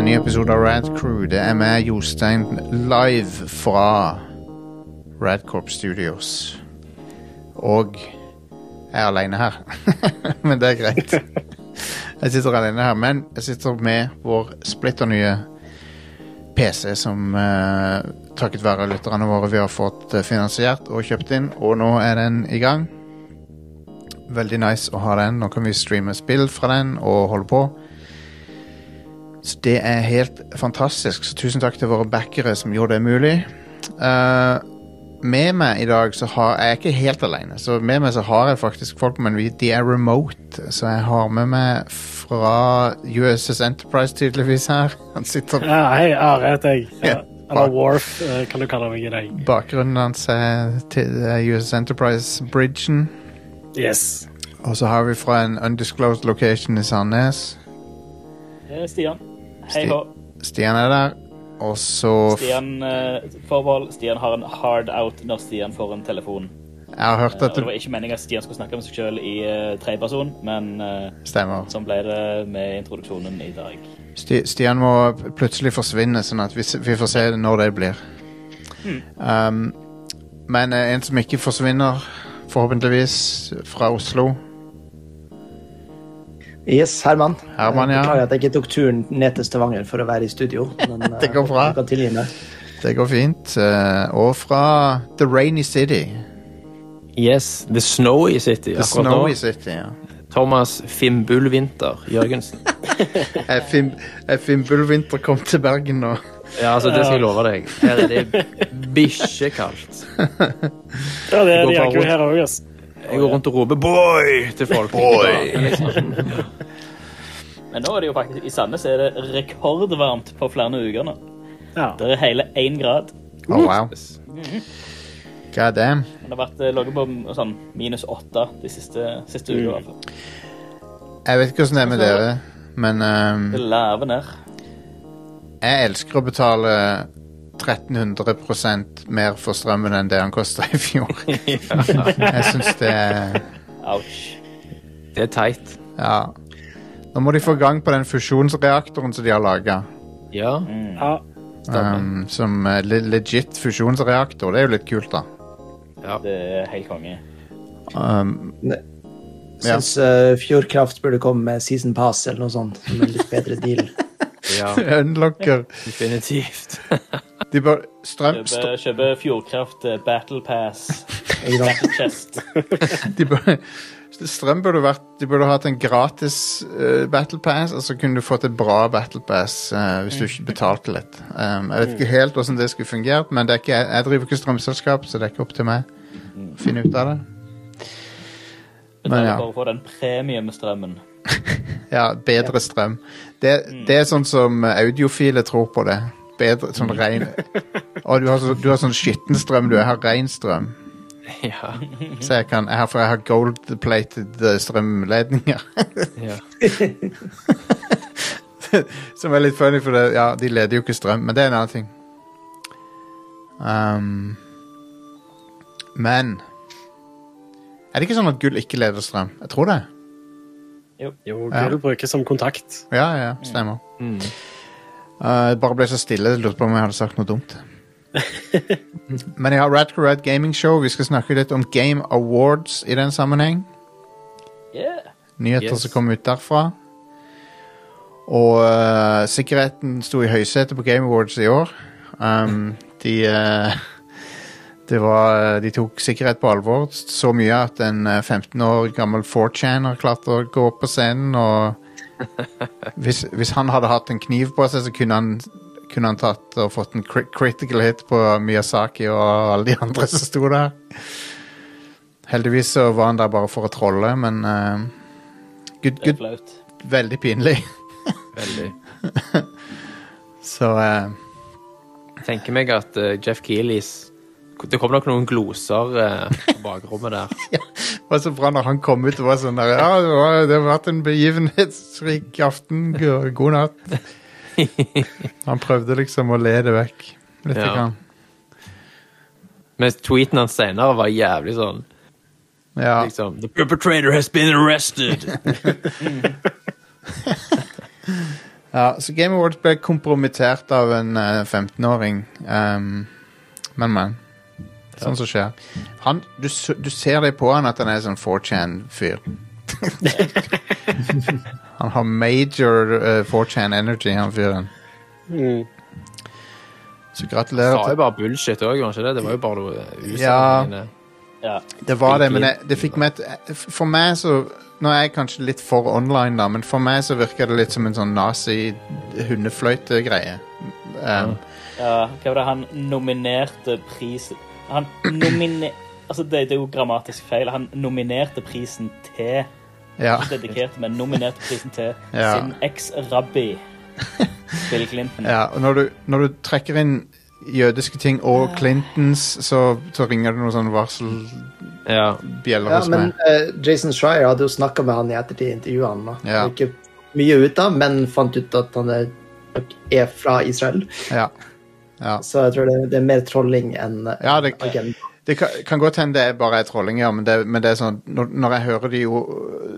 en ny episode av Rad Crew. Det er meg, Jostein, live fra Radcorp Studios. Og jeg er alene her. men det er greit. Jeg sitter alene her, men jeg sitter med vår splitter nye PC, som uh, takket være lytterne våre vi har fått eh, finansiert og kjøpt inn, og nå er den i gang. Veldig nice å ha den. Nå kan vi streame spill fra den og holde på. Så det er helt fantastisk. Så tusen takk til våre backere som gjorde det mulig. Uh, med meg i dag så har jeg er ikke helt alene. Så med meg så har jeg faktisk folk, men vi, de er remote. Så jeg har med meg fra USS Enterprise tydeligvis her. Han sitter Ja, hei, Are heter jeg. Ja. Eller Warf, eh, kan du kalle meg i dag. Bakgrunnen hans er til eh, USS Enterprise-bridgen. Yes. Og så har vi fra en undisclosed location i Sandnes. Eh, Stian. Hei hå. Stian er der. Og så Stian, eh, forbehold. Stian har en hard out når Stian får en telefon. Jeg har hørt Eh, at Du... det var ikke meningen at Stian skulle snakke med seg selv i uh, tredjeperson, men uh, stemmer. sånn ble det med introduksjonen i dag. Sti Stian må plutselig forsvinne, sånn at vi, vi får se når det blir. Um, men uh, en som ikke forsvinner, forhåpentligvis, fra Oslo. Yes, Herman. Herman, ja. Beklager at jeg ikke tok turen ned til Stavanger for å være i studio. Men, eh, Det går bra. Tilgi meg. Det går fint. Eh, og fra The Rainy City. Yes, The Snowy City. The Snowy nå. City, ja. Thomas Fimbulvinter Jørgensen. Er Fim, er Fimbulvinter kommet til Bergen nå? Ja, altså, det skal jeg love deg. Her er det bikkjekaldt. Ja, det er det de bare her òg, ass. Jeg går rundt og roper 'boy' til folk. Boy. Liksom. Men nå er det jo faktisk, i Sandnes er det rekordvarmt på flere uker nå. Ja. Det er hele én grad. Oh, wow. God damn. Det har vært eh, ligget på sånn minus åtte de siste, siste ukene. i. Jeg vet ikke hvordan det er med dere, men um, Det laver ned. jeg elsker å betale 1300% mer for strømmen enn det han kosta i fjor. Jeg syns det Ouch. Det er teit. Ja. Nå må de få gang på den fusjonsreaktoren som de har laga. Ja. Mm. Um, som eh, le legit fusjonsreaktor. Det er jo litt kult, da. ja. Det er helt konge. Um, Ja. Uh, Fjordkraft burde komme med season pass eller noe sånt. Som en litt bedre deal. ja. Unlocker Definitivt. De bør Strøm Kjøpe, kjøpe Fjordkraft eh, Battle Pass. Battle Chest. de bør, Strøm burde vært De burde hatt en gratis eh, Battle Pass, og så kunne du fått et bra Battle Pass eh, hvis du ikke betalte litt. Um, jeg vet ikke helt hvordan det skulle fungert, men det er ikke, jeg driver ikke strømselskap, så det er ikke opp til meg å finne ut av det. Men ja. Bare få den premiumstrømmen. Ja, bedre strøm. Det, det er sånn som audiofile tror på det. Bedre, sånn rein Og du har, så, du har sånn skitten strøm, du. Jeg har rein strøm. ja. Så jeg kan, jeg har, for jeg har gold-plated eh, strømledninger. Som er litt funny, for det, ja, de leder jo ikke strøm. Men det er en annen ting. Um, men Er det ikke sånn at gull ikke leder strøm? Jeg tror det. Jo, Ja. gull brukes som kontakt. Ja, ja, stemmer. Mm. Uh, bare ble så stille. Lurte på om jeg hadde sagt noe dumt. Men jeg har Radcar Rad Gaming Show. Vi skal snakke litt om Game Awards i den sammenheng. Yeah. Nyheter Yes. som kom ut derfra. Og uh, sikkerheten sto i høysetet på Game Awards i år. Um, de uh, var, de tok sikkerhet på alvor så mye at en uh, 15 år gammel 4chan har klart å gå opp på scenen. Og hvis, hvis han hadde hatt en kniv på seg, så kunne han, kunne han tatt og fått en critical hit på Miyazaki og alle de andre som sto der. Heldigvis så var han der bare for å trolle, men uh, good, Det er good, veldig pinlig. Veldig. Så uh, tenker meg at uh, Jeff Keeleys Det kom nok noen gloser eh, på bakrommet der. det var så bra når han kom ut og var sånn der Ja, det, var, det har vært en begivenhetsrik aften. God natt. Han prøvde liksom å le det vekk. Litt. Ja. Mens tweeten hans senere var jævlig sånn Ja. liksom The perpetrator has been arrested. Ja, så Game Awards ble kompromittert av en uh, 15-åring. Um, men, men. Sånn som skjer. Han, du, s- du ser det på han at han er sånn 4chan-fyr. han har major eh, 4chan energy, han fyren. Mm. Så Det gratulerer. var til- jo bare bullshit òg, var ikke det? Det var jo bare noe Ja. Ja. Det var det, men jeg, det fikk meg et For meg så Nå er jeg kanskje litt for online, da, men for meg så virker det litt som en sånn nazi-hundefløytegreie. Um, ja. Hva var det han nominerte prisen Han nominer... Altså, det, det er jo grammatisk feil. Han nominerte prisen til ja. Dedikerte, men nominerte prisen til Ja. sin eks-rabbi, Bill Clinton. ja og når du, når du trekker inn jødiske ting og Clintons, så, så ringer det noen sånne varselbjeller Ja. Ja, hos men meg. eh, Jason Schreier hadde jo snakka med han i ettertid i intervjuene. Ja. Ikke mye ut av, men fant ut at han er, er fra Israel. Ja. Ja. Så jeg tror det, det er mer trolling enn Ja, det- agenda. Det kan, kan godt hende det er bare er trolling, ja, men det, men det er sånn når, når jeg hører de jo,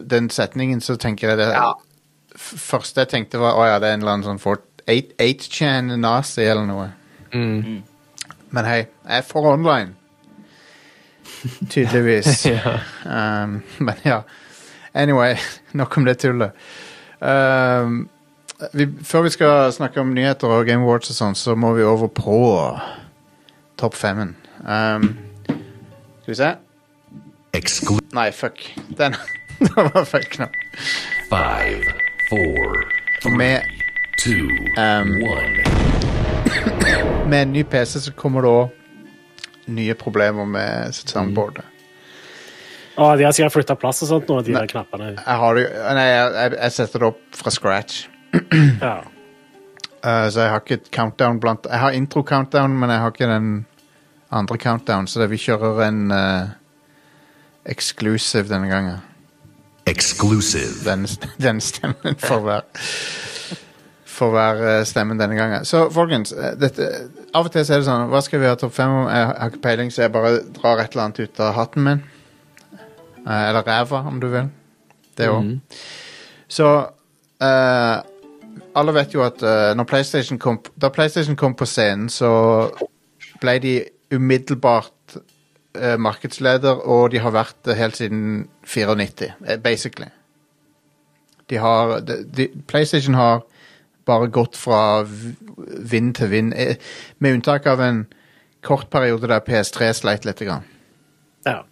den setningen, så tenker jeg det Ja. første jeg tenkte, var å ja, det er en eller annen sånn fort- eight- 8chan nazi eller noe. Mm. Men hei, jeg er for online. Tydeligvis. ja. Um, men ja. Anyway, nok om det tullet. Um, vi, før vi skal snakke om nyheter og Game Awards og sånn, så må vi over på topp femmen. Um, skal vi se. Exclu Nei, fuck. Den, var feil knapp. five, four, Med, two, um, one. med en ny PC så kommer det òg nye problemer med soundboardet. Å, de har sikkert flytta plass og sånt nå, de der knappene. Jeg, har det, nei, jeg, jeg, jeg setter det opp fra scratch. Ja. Uh, så jeg har ikke et countdown blant Jeg har intro-countdown, men jeg har ikke den andre countdown, så det, vi kjører en uh, exclusive denne gangen. Exclusive. Den, den stemmen for hver For hver uh, stemmen denne gangen. Så folkens, uh, dette, av og til så er det sånn Hva skal vi ha topp fem om? Jeg har ikke peiling, så jeg bare drar et eller annet ut av hatten min. Uh, eller ræva, om du vil. Det òg. Så eh, alle vet jo at uh, når PlayStation kom, da PlayStation kom på scenen, så ble de umiddelbart uh, markedsleder, og de har vært det helt siden 94, eh, basically. De har de, de, PlayStation har bare gått fra vind til vind, med unntak av en kort periode der PS3 sleit litt. Grann. ja.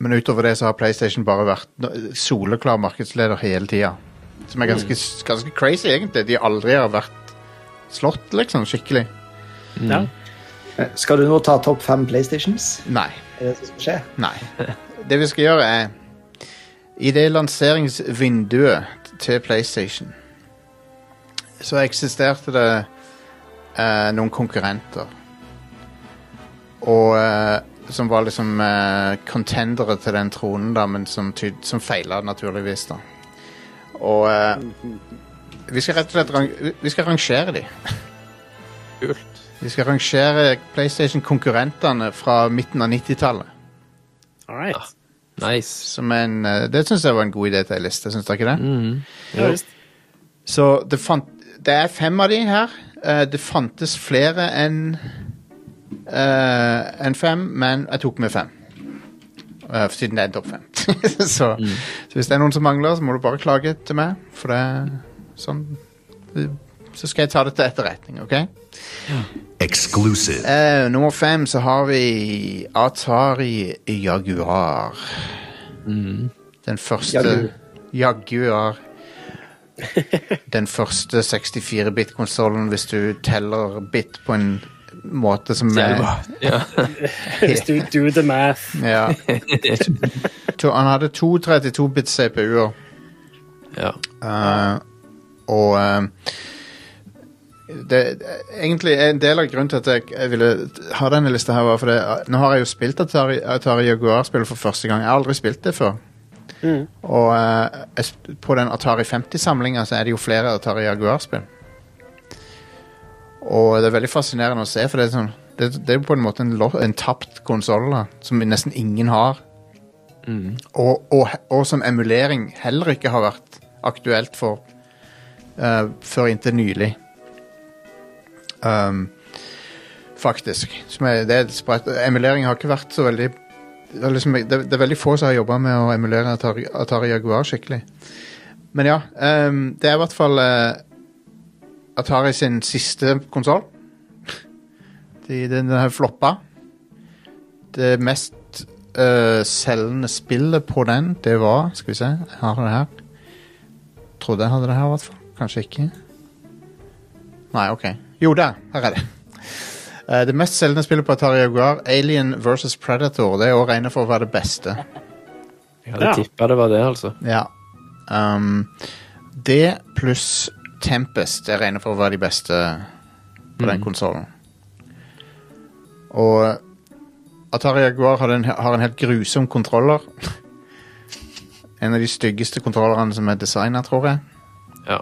Men utover det så har PlayStation bare vært soleklar markedsleder hele tida. Som er ganske, ganske crazy, egentlig. De aldri har vært slått, liksom, skikkelig. ja. Eh, Skal du nå ta topp fem PlayStations? Nei. Er det det som skal skje? Nei. Det vi skal gjøre, er I det lanseringsvinduet til PlayStation så eksisterte det eh, noen konkurrenter. Og eh, som var liksom eh, contendere til den tronen, da, men som, som feila, naturligvis. da. Og eh, vi skal rett og slett rang, vi- skal rangere de. Kult. Vi skal rangere PlayStation-konkurrentene fra midten av 90-tallet. All. Nice. Som en, eh, det syns jeg var en god idé til ei liste. Syns dere ikke det? Mm. Ja. Så det, fant, det er fem av de her. Eh, det fantes flere enn eh, enn fem, men jeg tok med fem. Eh, siden det er topp fem. så, så hvis det er noen som mangler, så må du bare klage til meg. For det sånn Så skal jeg ta det til etterretning, OK? Exclusive. Uh, nummer fem så har vi Atari Jaguar. Den første Jaguar. Jaguar. Den første 64-bit-konsollen, hvis du teller bit på en måte som er Ja. Hvis du do the math. ja. to, Han hadde to 32-bit CPU-er. ja. Uh, og uh, det, egentlig en del av grunnen til at jeg, jeg ville ha denne lista her, var fordi eh, nå har jeg jo spilt Atari, Atari Jaguar-spill for første gang. Jeg har aldri spilt det før. Og uh, på den Atari 50-samlinga så er det jo flere Atari Jaguar-spill. Og det er veldig fascinerende å se, for det er, sånn, det, det er jo på en måte en, en tapt konsoll som nesten ingen har. Og, og, og som emulering heller ikke har vært aktuelt for uh, før inntil nylig. Um, faktisk. Som er, det er. Emulering har ikke vært så veldig det er, liksom, det, det er veldig få som har jobba med å emulere Atari, Atari Jaguar skikkelig. Men ja, um, det er i hvert fall eh, Atari sin siste konsoll. De, den, den har floppa. Det mest uh, selgende spillet på den, det var Skal vi se, jeg har det her. Trodde jeg hadde det her, i hvert fall. Kanskje ikke. Nei, OK. Jo, der. Her er det. Eh, det mest selgende spillet på Atari Jaguar, Alien vs. Predator, det er å regne for å være det beste. Jeg hadde Ja. tippa det var det, altså. Ja. Um, det pluss Tempest er regnet for å være de beste på den konsollen. Og Atari Jaguar har en, har en helt grusom kontroller. en av de styggeste kontrollerne som er designa, tror jeg. Ja.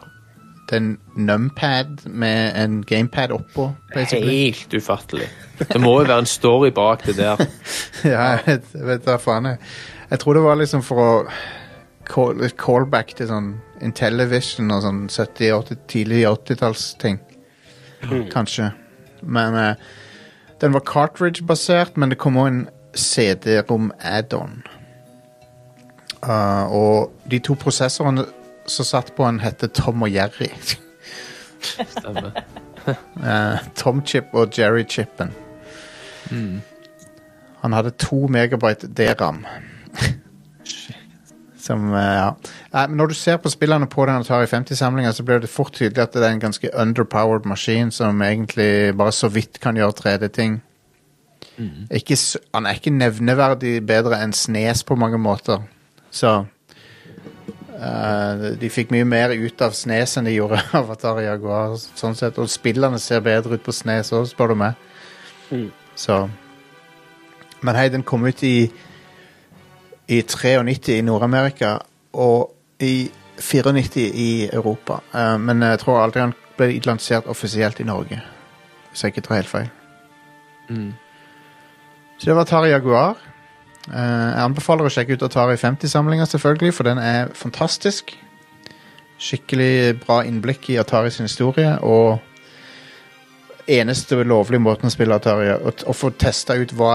Det er en numpad med en gamepad oppå. basically. Helt ufattelig. Det må jo være en story bak det der. ja, jeg vet, jeg vet da faen. Jeg, jeg tror det var liksom for å call, callback til sånn Intellivision og sånn 70, 80, tidlig 80-tallsting. Kanskje. Men eh, den var cartridge-basert, men det kom også en CD-rom add-on. Uh, og de to prosessorene som satt på den, hette Tom og Jerry. Stemmer. uh, Tom Chip og Jerry Chippen. Han hadde to megabyte DRAM. Som, eh, ja. Når du ser på spillene på den Atari 50-samlinga, så blir det fort tydelig at det er en ganske underpowered maskin som egentlig bare så vidt kan gjøre 3D-ting. Mm. Han er ikke nevneverdig bedre enn Snes på mange måter. Så Uh, De fikk mye mer ut av Snes enn de gjorde av Atari Jaguar. Sånn sett, Og spillene ser bedre ut på Snes òg, spør du meg. Så Men hei, den kom ut i i 93 i Nord-Amerika og i 94 i Europa. Eh, men jeg tror aldri han ble lansert offisielt i Norge. Hvis jeg ikke tar helt feil. Så det var Atari Jaguar. Eh, jeg anbefaler å sjekke ut Atari 50-samlinga, selvfølgelig, for den er fantastisk. Skikkelig bra innblikk i Atari sin historie, og eneste lovlige måten å spille Atari Å, å få testa ut hva,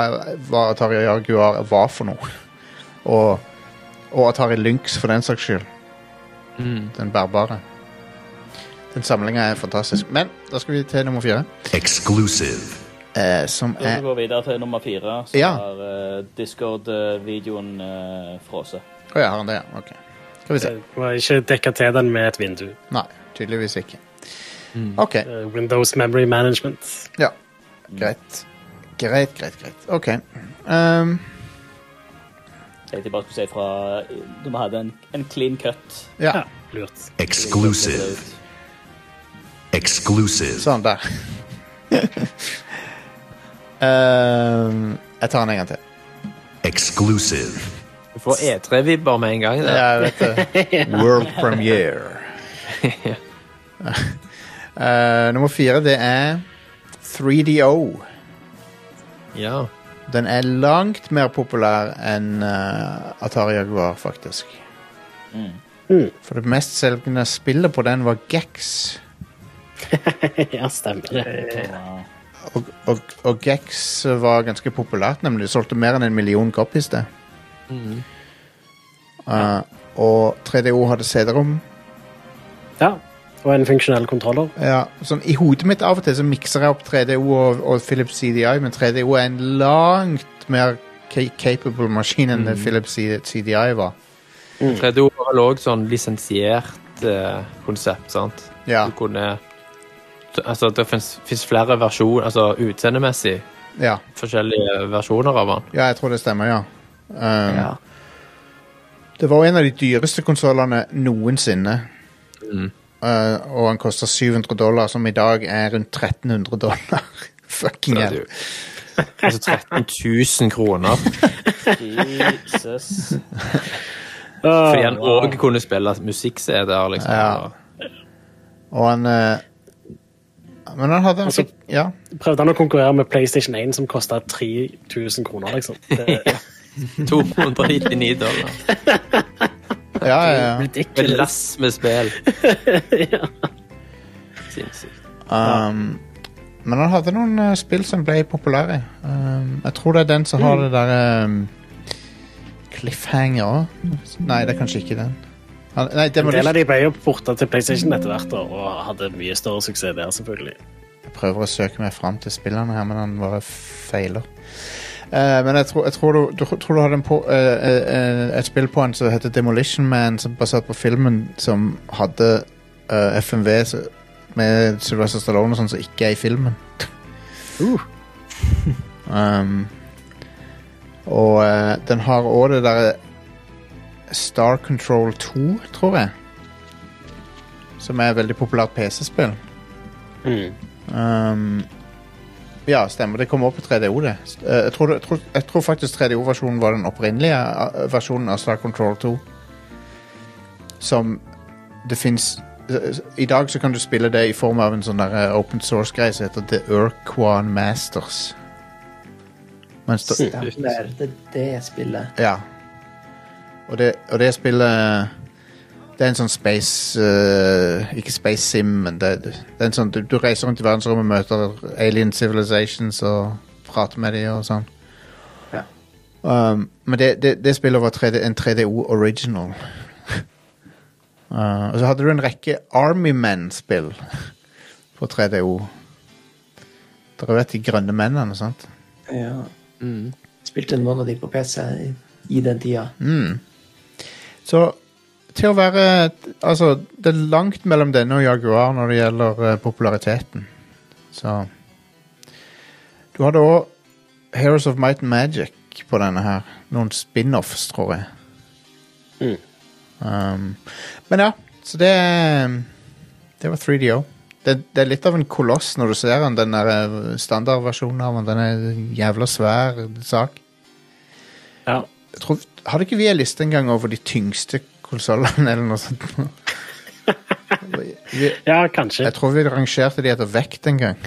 hva Atari Jaguar var for noe. Og, og Atari Lynx, for den saks skyld. Den bærbare. Den samlinga er fantastisk. Men da skal vi til nummer fire, Exclusive. eh, som er vi går videre til nummer fire, så Ja. har uh, Discord-videoen uh, frosset. Å ja, har han det? ja. Ok. Skal vi se. Du må ikke dekke til den med et vindu. Nei, tydeligvis ikke. OK. Uh, Windows Memory Management. Ja. Greit. Greit, greit, greit. OK. Um, Jeg bare skulle si fra Da vi hadde en, en clean cut. ja, Ja, lurt. Exclusive. Exclusive. sånn der. um, jeg tar den en gang til. Exclusive. Du får E3-vibber med en gang. Da. Ja, jeg vet det. World premiere. uh, nummer fire, det er 3DO. Ja. Den er langt mer populær enn uh, Atari Jaguar, faktisk. For det mest selgende spillet på den var Gex. ja, stemmer det. Og, og, og Gex var ganske populært, nemlig. Det solgte mer enn en million copies, det. Eh, og 3DO hadde CD-rom. Ja. Og en funksjonell kontroller. Ja, sånn, I hodet mitt av og til så mikser jeg opp 3DO og, og Philips CDI, men 3DO er en langt mer capable maskin enn mm. Philips CDI var. 3DO var vel òg sånn lisensiert eh, konsept, sant? Ja, Du kunne Altså, det fins flere versjoner, altså utseendemessig ja, forskjellige versjoner av den. ja, jeg tror det stemmer, ja. Um, Ja. Det var en av de dyreste konsollene noensinne. Mm. Uh, og han koster 700 dollar, som i dag er rundt 1300 dollar. Fucking hell. Altså 13 000 kroner. Jesus. Fordi han òg kunne spille musikk-CD-er, liksom. Ja. Og han uh, Men han hadde en Altså- Ja. Prøvde han å konkurrere med PlayStation 1, som kosta 3000 kroner, liksom. Det, 299 dollar. Ja, ja, ja. Et lass med spill. sinnssykt. Um, men han hadde noen uh, spill som ble populære. Um, jeg tror det er den som har det derre um, Cliffhanger òg. Nei, det er kanskje ikke den. Han, nei, En del av de ble jo porta til PlayStation etter hvert, da, og hadde mye større suksess der, selvfølgelig. Jeg prøver å søke meg fram til spillene her, men han bare feiler. Eh, men jeg tror, jeg tror, du, du, tror du hadde på, uh, uh, et spill på en som heter Demolition Man, som basert på filmen, som hadde eh, FMV så- med Sylvester Stallone og sånn som ikke er i filmen. um, og eh, den har òg det derre Star Control 2, tror jeg. Som er et veldig populært PC-spill. Um, ja, stemmer. Det kommer opp på 3DO, det. Eh, jeg, tror, jeg, tror, jeg tror faktisk 3DO-versjonen var den opprinnelige eh, versjonen av Star Control 2. Som det fins I dag så kan du spille det i form av en sånn der eh, open source-greie som heter The Urquan Masters. Mens det, Stemmer. Det er det spillet. ja. Og det, og det spillet Det er en sånn space uh, Ikke space sim, men det, det er en sånn du, du reiser rundt i verdensrommet, møter alien civilizations og prater med dem og sånn. Ja. Um, men det, det, det spillet var 3D, en 3DO original. Uh, og så hadde du en rekke Army Men-spill på 3DO. Dere vet de grønne mennene, sant? Ja. Spilte noen av de på PC i, i den tida. Så til å være Altså, det er langt mellom denne og Jaguar når det gjelder eh, populariteten. Så Du hadde òg Heroes of Might and Magic på denne her. Noen spin-offs, tror jeg. Um, men ja, så det Det var 3DO. Det, det er litt av en koloss når du ser den, den der eh, standardversjonen av den. Den er en jævla svær sak. Ja. Jeg tror, hadde ikke vi en liste engang over de tyngste konsollene, eller noe sånt? vi, ja, kanskje. jeg tror vi rangerte de etter vekt en gang.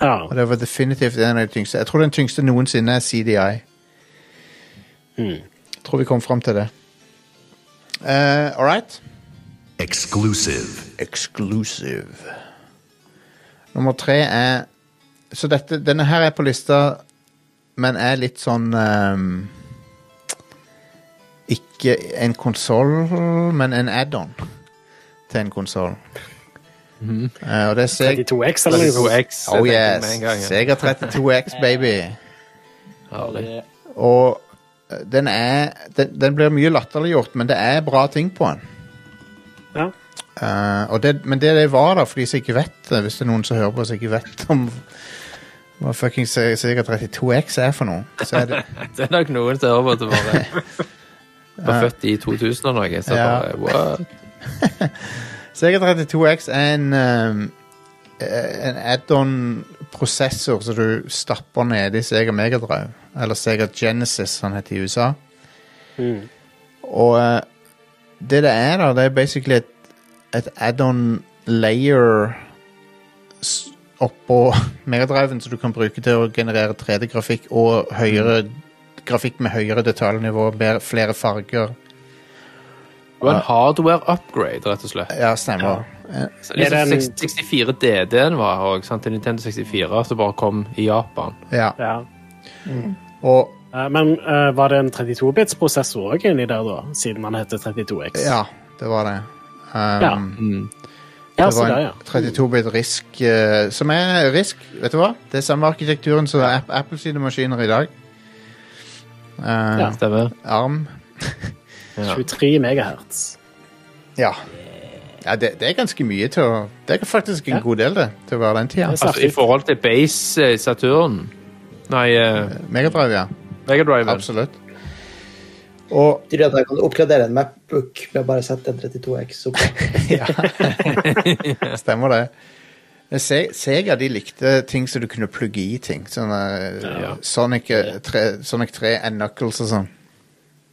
Ja. Og det var definitivt en av de tyngste. Jeg tror den tyngste noensinne er CDI. Jeg tror vi kom fram til det. Uh, all right. Exclusive. Exclusive. Nummer tre er Så dette, denne her er på lista, men er litt sånn ehm, Ikke en konsoll, men en add-on til en konsoll. og det er Seg 32X eller noe sånt. 32X. Oh yes. gang, ja. Sega 32X, baby. Herlig. Og eh, den er den, den blir mye latterliggjort, men det er bra ting på den. Ja. Uh, og det, men det det var da, for de som ikke vet det, hvis det er noen som hører på som ikke vet om hva fuckings Sega 32X er for noe, så er det Det er nok noen som hører på det bare var født i 2000 og noe. Så Ja. bare, what? Sega 32X er en um, eh, en add-on-prosessor som du stapper ned i Sega Megadrive. Eller Sega Genesis, han heter i USA. Og eh, det det er, da, det er basically et, et add-on layer s- oppå Megadriven som du kan bruke til å generere 3D-grafikk og høyere grafikk med høyere detaljnivå, flere farger. Det var en hardware upgrade, rett og slett. Ja, stemmer. Ja. Er det Liksom en- 64 DD-en var òg, til Nintendo 64, som bare kom i Japan. Ja. Ja. Og Eh, Men uh, var det en 32-bits-prosessor òg inni der, da? Siden man heter 32X? Ja, det var det. Um, Ja. Mm. det så var en 32-bit RISK eh, Som er RISK, vet du hva? Det er samme arkitekturen som Apple sine maskiner i dag. Uh, Ja. Stemmer. Arm. 23 megahertz. Ja. ja det, det er ganske mye til å Det er faktisk en Ja. god del, det, til å være den tida. Altså, I forhold til Base i Saturn Nei, uh, Megadrive, ja. Megadrive. Absolutt. Og det at jeg kan oppgradere en Macbook med å bare sette en 32X opp? Stemmer det. Men Se, Sega de likte ting som du kunne plugge i ting. Sånn ja. Sonic, eh, 3, Sonic 3 and Knuckles og sånn.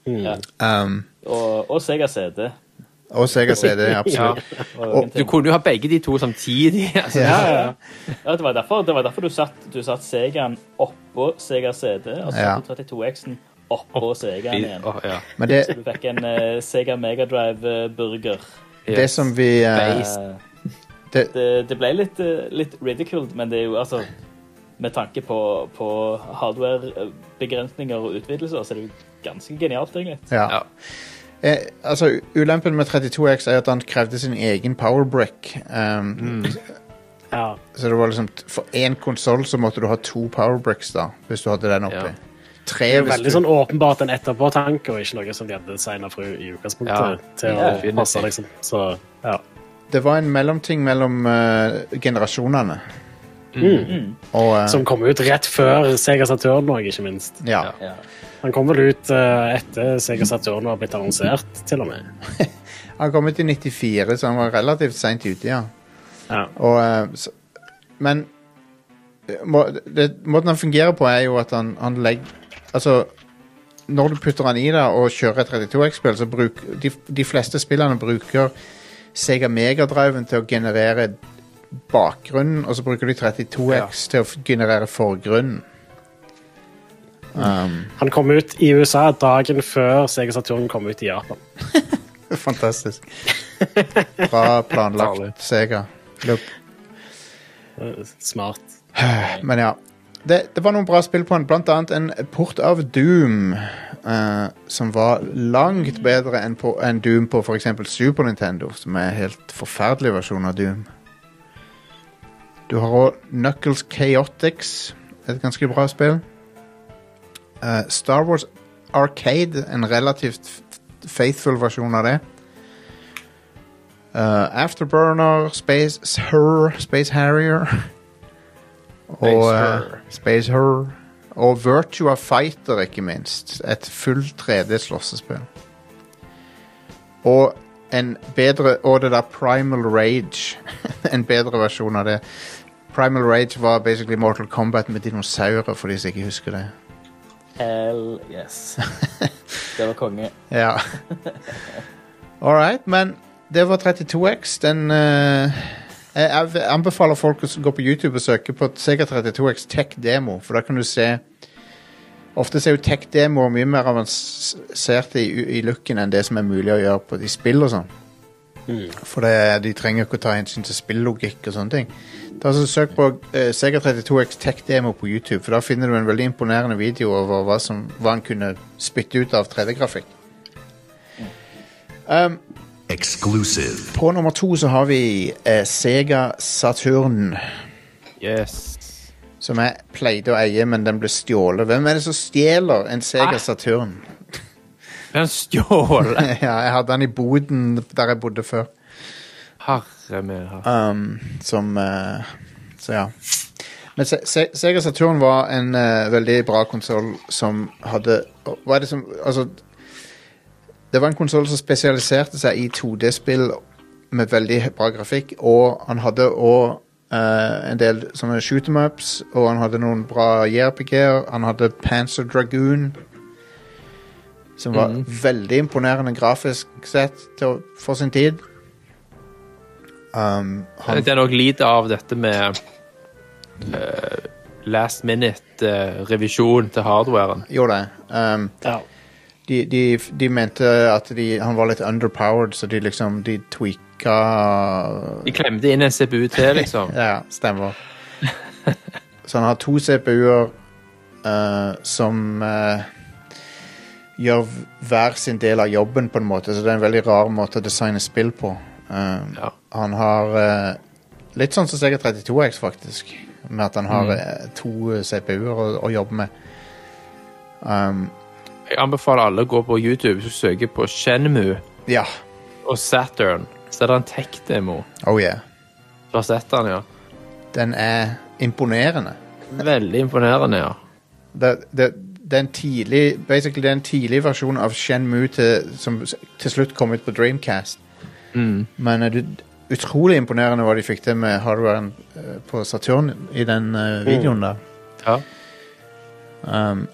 Mm. Um, Og, og Sega CD. og Sega CD, absolutt. ja. Og Du kunne jo ha begge de to samtidig. Altså. Ja. Ja, ja. ja, det var derfor, det var derfor du satt, du satt Segaen oppå Sega CD, og så Ja. du 32X-en oppå Segaen igjen. Oh, ja. Men det, Så du fikk en uh, Sega Megadrive-burger. det som vi eh. Eh, Det, Det, det ble litt, eh, litt ridiculed, men det er jo altså Med tanke på, på hardware-begrensninger og utvidelser, så er det jo ganske genialt, egentlig. ja. Ja. Eh, altså, Ulempen med 32X er at han krevde sin egen powerbrick. Um, Ja. Så det var liksom For én konsoll så måtte du ha to powerbricks, da, hvis du hadde den oppi. Ja. Tre Det er veldig du sånn åpenbart en etterpåtanke, og ikke noe som de hadde designa for i utgangspunktet. Ja, til å passe, liksom. Så, ja. Det var en mellomting mellom uh, generasjonene. Mm. Og uh, Som kom ut rett før Sega Saturn òg, ikke minst. ja. Ja. Han kom vel ut uh, etter Sega Saturn var blitt annonsert, til og med. Han kom ut i 94, så han var relativt seint ute, ja. Ja. Og, så, men må, det, måten han fungerer på, er jo at han, han legger Altså, når du putter han i deg og kjører et 32X-spill, så bruk de, de fleste spillene bruker Sega Megadriven til å generere bakgrunnen, og så bruker de 32X til å generere forgrunnen. Um, Han kom ut i USA dagen før Sega Saturn kom ut i Japan. fantastisk. Bra planlagt, Sega. Look. Eh, Smart. Men ja. Det, det var noen bra spill på den, blant annet en port av Doom. eh, som var langt bedre enn, på, Doom på f.eks. Super Nintendo, som er en helt forferdelig versjon av Doom. Du har òg Knuckles Chaotix, et ganske bra spill. Eh, Star Wars Arcade, en relativt faithful versjon av det. Eh, Afterburner, Space Her, Space Harrier. Og eh, Her. Space Her. Og Virtua Fighter, ikke minst. Et full 3D-slåssespill. Og en bedre Og det der Primal Rage. en bedre versjon av det. Primal Rage var basically Mortal Kombat med dinosaurer, for de som ikke husker det. Hell yes. Det var konge. Ja. All right, men det var 32X. Den eh, jeg, jeg anbefaler folk å gå på YouTube og søke på Sega 32X Tech Demo, for da kan du se Ofte er jo tech-demoer mye mer avanserte i, i looken enn det som er mulig å gjøre på de spill og sånn. For det, de trenger ikke å ta hensyn til spillogikk og sånne ting. Ta så Søk på eh, Sega 32X Tech-demo på YouTube, for da finner du en veldig imponerende video over hva, som, hva han kunne spytte ut av 3D-grafikk. Um, Exclusive. på nummer to så har vi eh, Sega Saturn, Yes. som jeg pleide å eie, men den ble stjålet. Hvem er det som stjeler en Sega Ah. Saturn? En stjål! ja, jeg hadde den i boden der jeg bodde før. Herre min. Um, som uh, Så ja. Men Se Se Sega Saturn var en uh, veldig bra konsoll som hadde Hva er det som Altså Det var en konsoll som spesialiserte seg i 2D-spill med veldig bra grafikk, og han hadde òg en del sånne shoot em ups, og han hadde noen bra JRPG-er. Han hadde Panzer Dragoon, som var veldig imponerende grafisk sett til, for sin tid. Um, han, Det er nok lite av dette med uh, last minute-revisjon til hardwaren. Jo, det. Um, Ja. De, de, de mente at de, han var litt underpowered, så de liksom De tweaka De klemte inn en CPU til, liksom. Ja, stemmer. så han har to CPU-er uh, som uh, gjør hver sin del av jobben, på en måte. Så det er en veldig rar måte å designe spill på. Uh, Ja. Han har eh, Litt sånn som Sega 32X, faktisk. Med at han har Mm. eh, to CPU-er å, å jobbe med. Um, Jeg anbefaler alle å gå på YouTube og søke på Shenmue ja. og Saturn. Så er det en tech-demo. Oh yeah. Du har sett den, ja? Den er imponerende. Veldig imponerende, ja. det, det, det er en tidlig Basically det er en tidlig versjon av Shenmue til, som til slutt kom ut på Dreamcast. Mm. Men det, utrolig imponerende hva de fikk til med hardwaren eh, på Saturn i den eh, videoen der. ja. Um,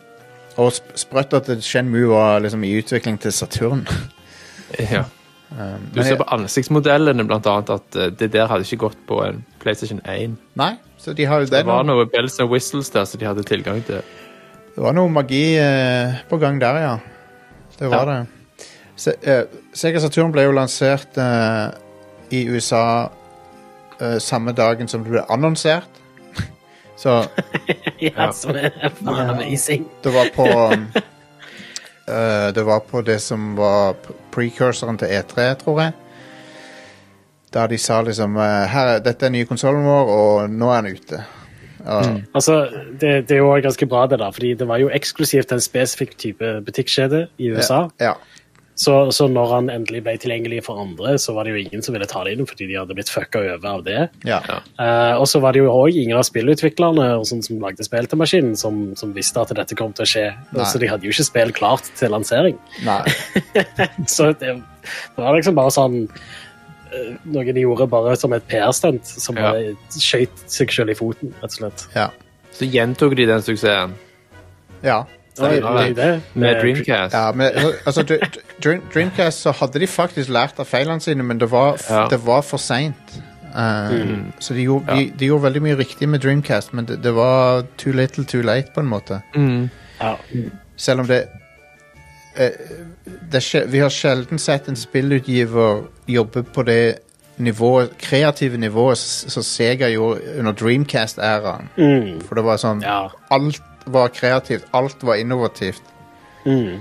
og sp sprøtt at Shenmue var liksom i utvikling til Saturn. ja. Um, Du ser på ansiktsmodellene, blant annet, at eh, det der hadde ikke gått på en PlayStation 1. Nei, så de har jo Det det. var noen noe bells and whistles der som de hadde tilgang til. Det var noe magi eh, på gang der, ja. Det var Ja. det. Se, eh, Sega Saturn ble jo lansert eh, i USA eh, samme dagen som det ble annonsert. Så Ja, som er faen amazing. det var på um, eh, Det var på det som var precursoren til E3, tror jeg. Da de sa liksom eh, her, Dette er nye konsollen vår, og nå er den ute. Ja, Altså, det, det er jo også ganske bra, det der, fordi det var jo eksklusivt til en spesifikk type butikkjede i USA. ja. Så, så når han endelig ble tilgjengelig for andre, så var det jo ingen som ville ta det inn, fordi de hadde blitt fucka over av det. ja. Uh, og så var det jo òg ingen av spillutviklerne og sånn som lagde spill til maskinen, som, som visste at dette kom til å skje. Nei. Så de hadde jo ikke spill klart til lansering. Nei. Så det, det var liksom bare sånn eh, Noe de gjorde bare som et PR-stunt, som Ja. bare skjøt seg selv i foten, rett og slett. Ja. Så gjentok de den suksessen ja. Det med Dreamcast. Ja, men altså, Dream, Dreamcast så hadde de faktisk lært av feilene sine, men det var, Ja. det var for seint. Så de gjorde, de, de gjorde veldig mye riktig med Dreamcast, men det, det var too little too late, på en måte. Mm. Ja. Selv om det, eh, det Vi har sjelden sett en spillutgiver jobbe på det nivået, kreative nivået som Sega gjorde under Dreamcast-æraen. Mm. For det var sånn ja. Alt var kreativt, alt var innovativt. Mm.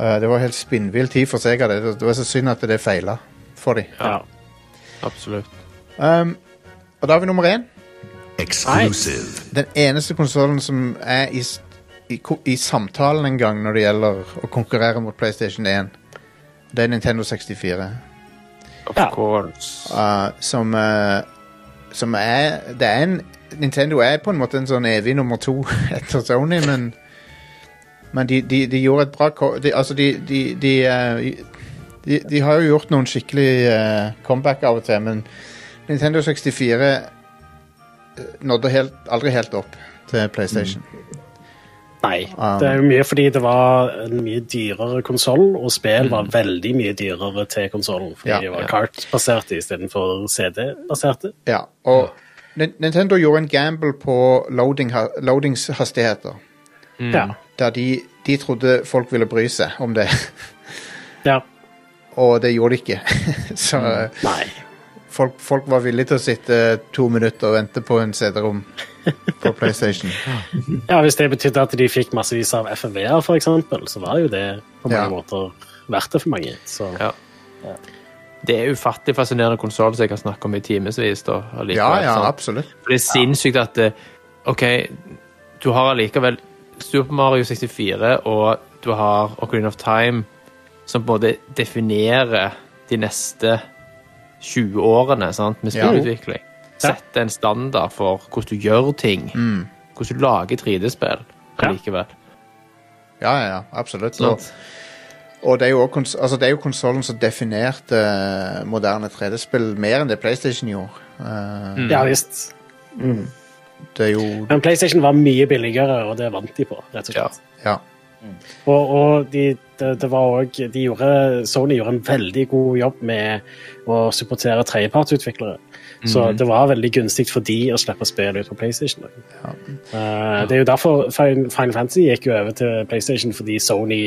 Eh, Det var helt spinnvill tid for Sega. Det, det var så synd at det feila for dem. ja. Absolutt. Um, og da har vi nummer én. Exclusive. Den eneste konsollen som er i, i, i samtalen en gang når det gjelder å konkurrere mot PlayStation 1. Det er Nintendo 64. Of course. Uh, som uh, Som er Det er en Nintendo er på en måte en sånn evig nummer to etter Sony, men Men de, de, de gjorde et bra de, Altså, de de, de, har jo gjort noen skikkelig uh, comeback av og til, men Nintendo 64 uh, nådde helt, aldri helt opp til PlayStation. Nei. Um, Det er jo mye fordi det var en mye dyrere konsoll, og spill var veldig mye dyrere til konsollen. Fordi Ja. de var kart-baserte istedenfor CD-baserte. Ja, og Nintendo gjorde en gamble på loading, loadingshastigheter. Ja. Der de, de trodde folk ville bry seg om det, ja. og det gjorde de ikke. Så eh, Nei. folk, folk var villige til å sitte to minutter og vente på en CD-rom på PlayStation. Ja, Hvis det betydde at de fikk massevis av FMV-er, for eksempel, så var jo det på mange Ja. måter verdt det for mange. Så Ja. Det er ufattelig fascinerende konsoll som jeg kan snakke om i timevis. Ja, ja, absolutt. For det er sinnssykt at eh, OK, du har allikevel Super Mario 64 og du har Ocarina of Time som både definerer de neste 20 årene sant, med Ja. spillutvikling. Setter en standard for hvordan du gjør ting. Mm. Hvordan du lager 3D-spill Ja. allikevel. Ja, ja, ja, absolutt. Sant? Og det er jo, også kons altså, det er jo konsollen som definerte eh, moderne 3D-spill mer enn det PlayStation gjorde. Eh, ja visst. Det er jo Men PlayStation var mye billigere, og det vant de på, rett og slett. Ja. Og, og de, det, det var også, de gjorde, Sony gjorde en veldig god jobb med å supportere tredjepartsutviklere. Så det var veldig gunstig for de å slippe spill ut på PlayStation. Eh, det er jo derfor Final Fantasy gikk jo over til PlayStation, fordi Sony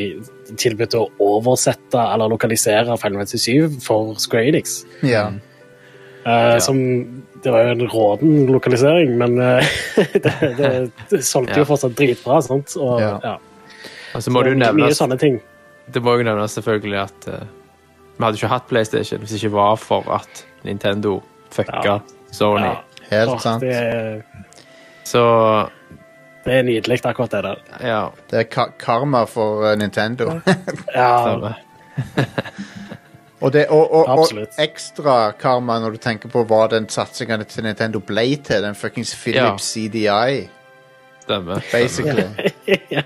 tilbød å oversette eller lokalisere Final Fantasy 7 for Square Enix. ja. Eh, som, det var jo en råden lokalisering, men uh, det, det, det solgte Ja. jo fortsatt dritbra. Sant? Og, Ja. ja. Og så må det jo Mye sånne ting. Det må jo nevnes selvfølgelig at uh, vi hadde ikke hatt PlayStation hvis det ikke var for at Nintendo fucka Ja. Sony. Ja. Helt Åh, sant. Det, er- Så det er nydelig, akkurat det der. ja. Det er ka karma for eh, Nintendo. Ja. Og, det, og, og, og ekstra karma når du tenker på hva den satsinga til Nintendo ble til. Den fuckings Philips CDI, Stemmer. basically. ja.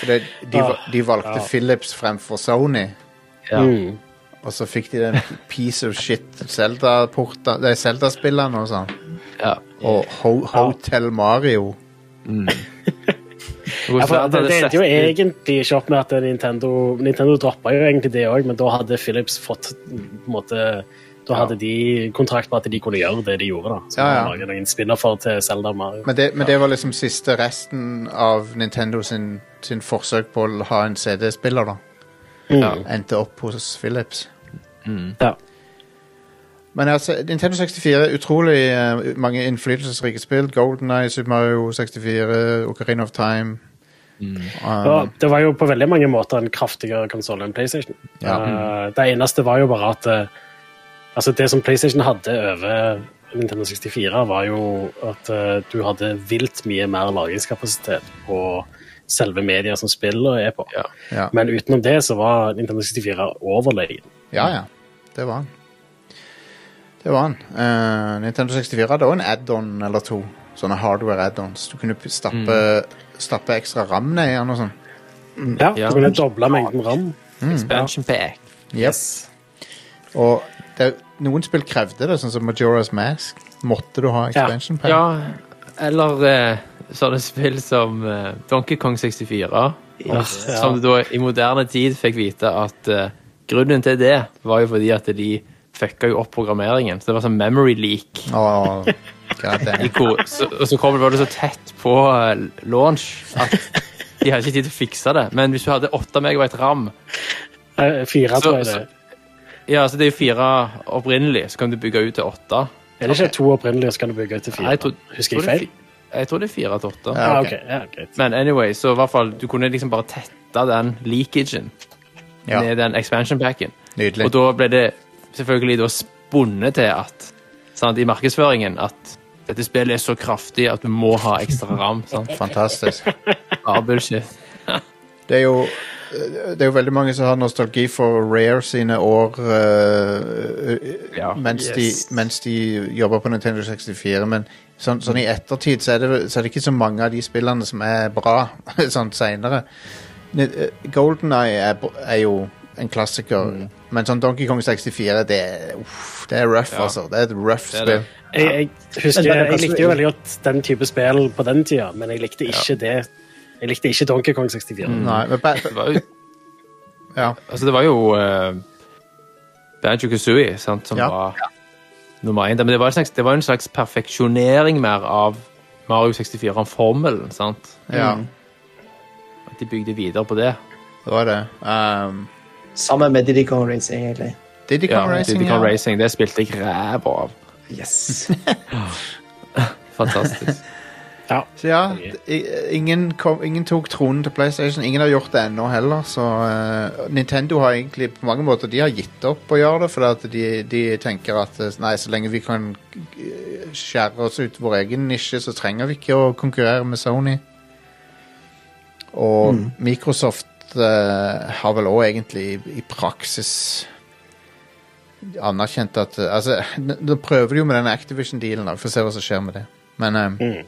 For det, de, de valgte Ja. Philips fremfor Sony, Ja. Mm. Og så fikk de den piece of shit Zelda-porta- er Zelda-spillene og sånn. ja. Og Ho Hotel Mario. Ja, for det, det endte jo egentlig ikke opp med at Nintendo Nintendo droppa jo egentlig det òg, men da hadde Philips fått på en måte Da hadde de kontrakt på at de kunne gjøre det de gjorde. da Så Ja, ja. lage noen spinner-for til Zelda og Mario. Men det, men det var liksom siste resten av Nintendo sin, sin forsøk på å ha en CD-spiller, da. Mm. Endte opp hos Philips. Ja. Men altså, Nintendo 64 utrolig uh, mange innflytelsesrike spill. Golden Eye, Super Mario 64, Ocarina of Time. Um, Og det var jo på veldig mange måter en kraftigere konsoll enn PlayStation. Ja. Uh, det eneste var jo bare at uh, altså Det som PlayStation hadde over Nintendo 64, var jo at du hadde vilt mye mer lagringskapasitet på selve media som spillet er på. Ja. ja. Men utenom det så var Nintendo 64 overlegen. ja, ja. Det var han. Det var han. Uh, Nintendo 64 hadde også en add-on eller to. Sånne hardware add-ons. Du kunne stappe, mm. stappe ekstra ram ned i den og sånn. Ja, Ja. Du kunne doble mengden ram. Expansion pack. Yes. Og det, noen spill krevde det, sånn som Majora's Mask. Måtte du ha expansion pack? Ja, eller uh, sånne spill som uh, Donkey Kong 64. Som du da i moderne tid fikk vite at eh, grunnen til det var jo fordi at de fucka jo opp programmeringen. Så det var sånn memory leak. Oh, hvor, så, og så kom det, var det så tett på eh, launch at de hadde ikke tid til å fikse det. Men hvis du hadde 8 megabyte ram Fire, Så- tror jeg det er. Ja, så det er jo fire opprinnelig, så kan du bygge ut til 8. Er det ikke to opprinnelige, så kan du bygge ut til fire? Jeg tror, Husker jeg feil? Jeg tror det er 4 til 8. Ja, Ja, ok. ok. Ja. Men anyway, så i hvert fall, du kunne liksom bare tette den leakagen Ja, med den expansion packen. nydelig. Og da ble det selvfølgelig da spunnet til at sant, i markedsføringen at dette spillet er så kraftig at du må ha ekstra ram. Sant? Fantastisk. Ja, bullshit. Det er jo det er jo veldig mange som har nostalgi for Rare sine år eh, Ja. mens, Yes. de, mens de jobber på Nintendo 64. Men sånn, sånn i ettertid så er, det, så er det ikke så mange av de spillene som er bra sånn seinere. Golden Eye er, er jo en klassiker, men sånn Donkey Kong 64 det er, uff, det er rough, Ja. altså. Det er et rough Det er det. spill. Jeg, jeg husker, er jeg likte jo veldig godt den type spill på den tida, men jeg likte ikke det. Jeg likte ikke Donkey Kong 64. Nei, men Det var jo, ja. altså, det var jo uh, Banjo Kazooie sant, som Ja. var nummer én. Men det var, en slags, det var en slags perfeksjonering mer av Mario 64-formelen. sant? ja, At de bygde videre på det. det var det. Um, Samme med Diddy Kong Racing, egentlig. Diddy Ja, Racing, Diddy Kong ja. Racing, det spilte jeg ræva av. Yes. Fantastisk. Ja. Så ja, ingen, kom, ingen tok tronen til PlayStation. Ingen har gjort det ennå heller. Så uh, Nintendo har egentlig på mange måter De har gitt opp å gjøre det, for at de, de tenker at eh, nei, så lenge vi kan eh, skjære oss ut vår egen nisje, så trenger vi ikke å konkurrere med Sony. Og Microsoft uh, har vel òg egentlig i, i praksis anerkjent at eh, Altså, nå prøver de jo med den Activision-dealen, da. Vi får se hva som skjer med det. Men eh,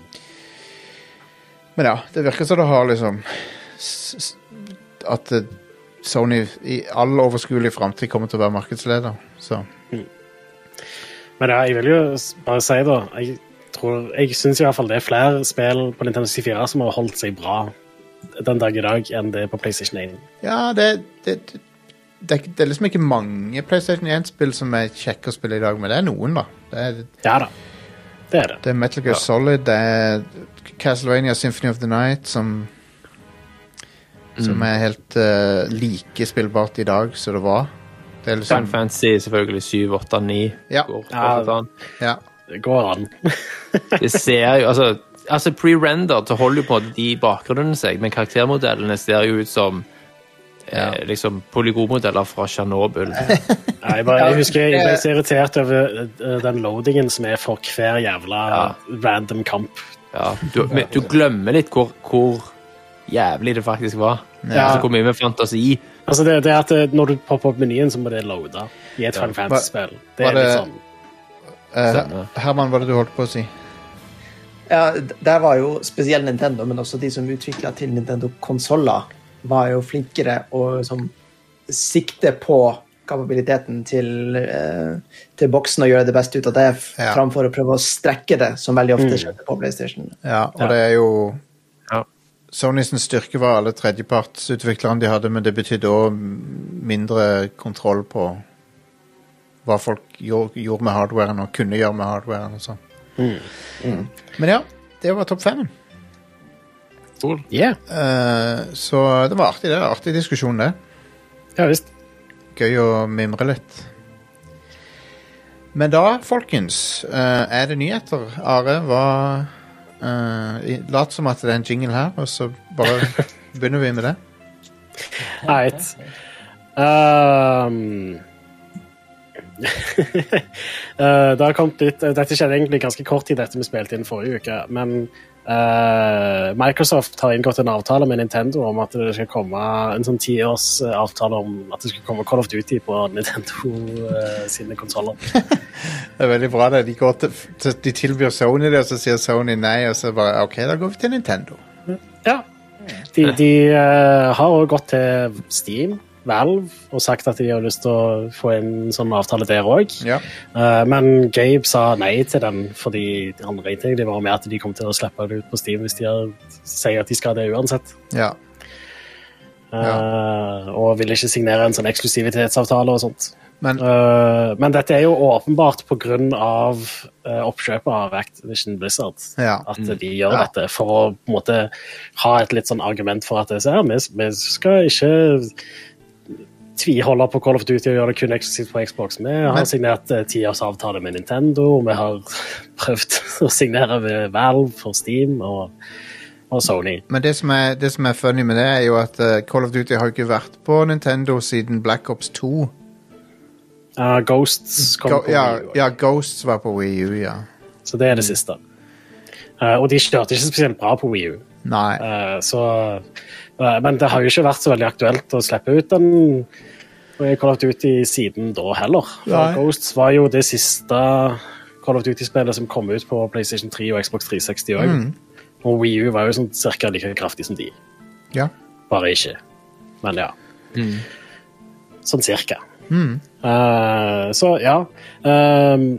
men ja, det virker som det har liksom At Sony i all overskuelig framtid kommer til å være markedsleder. Så Men ja, jeg vil jo bare si, da Jeg, tror- jeg syns i hvert fall det er flere spill på Nintendo 64 som har holdt seg bra den dag i dag enn det er på PlayStation 1. ja, det, det, det, det, er, det er liksom ikke mange PlayStation 1-spill som er kjekke å spille i dag, men det er noen, da. Det er, Ja da. Det er det. det er Metal Gear Ja. Solid, det er Castlevania Symphony of the Night, som Som er helt uh, like spillbart i dag som det var. Det er Final liksom Fantasy selvfølgelig 7, 8, 9. Ja. går Ja. an. Ja. Det går an. Det ser jo Altså, altså Pre-render så holder jo på en måte de bakgrunnene seg, men karaktermodellene ser jo ut som Ja. eh, liksom polygonmodeller fra Tsjernobyl. Ja, jeg, bare, jeg husker jeg ble så irritert over eh, den loadingen som er for hver jævla Ja. random kamp. Ja, du, men du glemmer litt hvor, hvor jævlig det faktisk var. Ja. Altså, hvor mye med fantasi. Altså det, det er at eh, Når du popper opp menyen, så må det loade i et Final Fantasy-spill. Det er litt sånn Eh, Herman, hva var det du holdt på å si? Ja, der var jo spesielt Nintendo, men også de som utvikla til Nintendo-konsoller, var jo flinkere å liksom, sikte på kapabiliteten til, eh, til boksen og gjøre det beste ut av det, Ja. framfor å prøve å strekke det, som veldig ofte skjedde på PlayStation. Ja, og Ja. det er jo Ja. Sonys styrke var alle tredjepartsutviklerne de hadde, men det betydde òg mindre kontroll på hva folk gjorde, gjorde med hardwaren og kunne gjøre med hardwaren. og sånn. Men ja, det var topp fem. Yeah. Eh, så det var artig, det. Artig diskusjon, det. Ja visst. Gøy å mimre litt. Men da, folkens, eh, er det nyheter. Are, hva eh, Lat som at det er en jingle her, og så bare begynner vi med det. Right. Um, Eh, det har kommet ut, dette skjedde egentlig ganske kort tid etter vi spilte inn forrige uke. Men uh, Microsoft har inngått en avtale med Nintendo om at det skal komme en sånn tiårs eh, om at det skal komme Call of Duty på Nintendo uh, sine konsoller. Det er veldig bra det. De, til, de tilbyr Sony det, og så sier Sony nei, og så bare OK, da går vi til Nintendo. Ja. De, de eh, har også gått til Steam, Valve, og sagt at de har lyst til å få en sånn avtale der òg. Ja. men Gabe sa nei til den fordi han regnet egentlig var med at de kom til å slippe det ut på Steam hvis de har, sier at de skal det uansett. ja. Eh, og vil ikke signere en sånn eksklusivitetsavtale og sånt. Men uh, men dette er jo åpenbart pga. Uh, oppkjøpet av Activision Blizzard. Ja. At de gjør Ja. dette for å på en måte ha et litt sånn argument for at det, så, ja, vi, vi skal ikke tviholde på Call of Duty og gjøre det kun eksklusivt på Xbox. Vi har Men- signert uh, tiårsavtale med Nintendo, og vi har prøvd å signere med Valve for Steam og, og Sony. Men det som, er, det som er funny med det, er jo at eh, Call of Duty har ikke vært på Nintendo siden Black Ops 2. Uh, Ghosts kom Go, på ja, Wii U, ja, Ghosts var på Wii U, ja. så det er det siste. Uh, og de kjørte ikke spesielt bra på Wii U. Nei. Uh, så, eh, men det har jo ikke vært så veldig aktuelt å slippe ut den Call of Duty siden da heller. For Nei. Ghosts var jo det siste Call of Duty-spillet som kom ut på PlayStation 3 og Xbox 360 òg. Mm. Og Wii U var jo sånn cirka like kraftig som de. Ja. Bare ikke. Men ja. Sånn cirka. Mm. Uh, så ja. Ehm,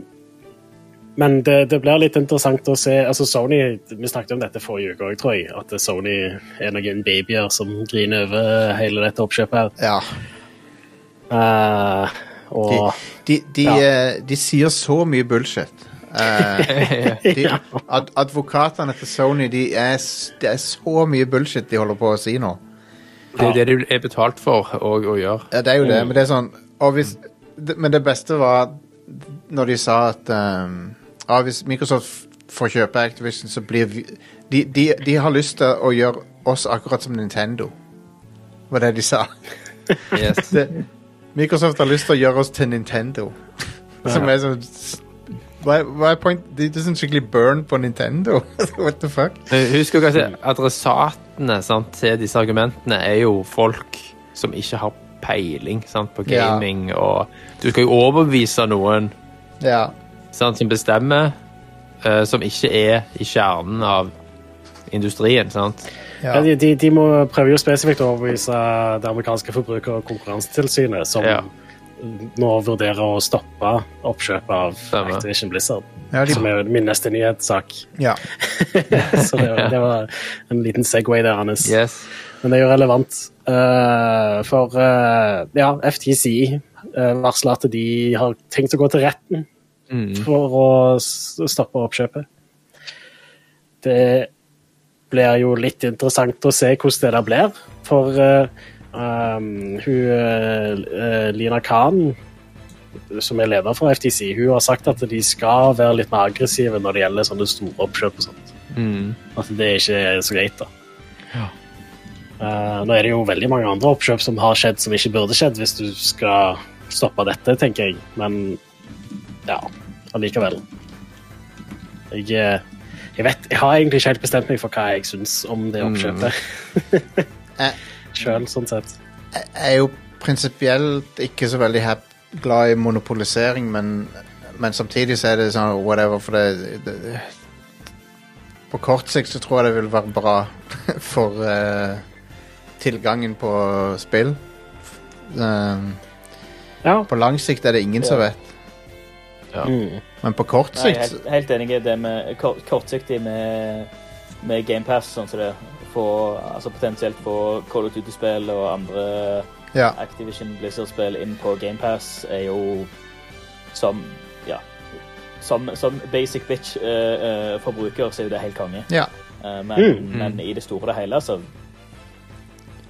men det, det blir litt interessant å se altså Sony, Vi snakket om dette forrige uke òg, tror jeg. At Sony er noen babyer som griner over hele dette oppkjøpet. her. ja. Uh, og De, de, de, Ja. eh, de sier så mye bullshit. Uh, de, ad, advokatene til Sony de er, det er så mye bullshit de holder på å si nå. Det er det de er betalt for å, å gjøre. Ja, det er jo det, men det er sånn og hvis, Men det beste var når de sa at um, ja, hvis Microsoft får kjøpe Activision, så blir vi de, de, de har lyst til å gjøre oss akkurat som Nintendo. Var det de sa. Yes. Det, Microsoft har lyst til å gjøre oss til Nintendo. Som er sånn hva, hva er point? Det er sånn skikkelig burn på Nintendo. What the fuck? Husk jo at adressatene sant, til disse argumentene er jo folk som ikke har peiling sant, på Ja. gaming. Og du skal jo overbevise noen Ja. Sant, som bestemmer, eh, som ikke er i kjernen av industrien. sant? ja, ja. de, de, de må prøve jo spesifikt å overbevise det amerikanske forbruker- og konkurransetilsynet, som Ja. nå vurderer å stoppe oppkjøpet av Stemmer. Activision Blizzard. Ja, de- Som er min neste nyhetssak. ja. Så det, var- det var en liten Segway der, Hannes. Yes. Men det er jo relevant. Uh, for uh, ja, FTC uh, varsler at de har tenkt å gå til retten Mm. for å stoppe oppkjøpet. Det blir jo litt interessant å se hvordan det der blir. For uh, um, hun uh, Lina Khan, som er leder for FTC, hun har sagt at de skal være litt mer aggressive når det gjelder sånne store oppkjøp og sånt. Mm. At det ikke er så greit, da. Eh, nå er det jo veldig mange andre oppkjøp som har skjedd som ikke burde skjedd, hvis du skal stoppe dette, tenker jeg. Men ja, allikevel. Jeg, eh, jeg vet Jeg har egentlig ikke helt bestemt meg for hva jeg syns om det oppkjøpet. Mm. Sjøl, sånn sett. Jeg er jo prinsipielt ikke så veldig glad i monopolisering, men, men samtidig så er det sånn whatever, for det, det På kort sikt så tror jeg det vil være bra for uh, tilgangen på spill. Um, Ja. på lang sikt er det ingen som Ja. Mm. men på kort Nei, sikt helt, helt enig i det med kort, kortsiktig med, med GamePass, sånn som det. Få, altså potensielt få Call of Duty-spill og andre Ja. Activision Blizzard-spill inn på GamePass er jo som Ja. Som, som basic bitch-forbruker så er jo det helt konge. ja. Uh, men, Mm. men i det store og det hele så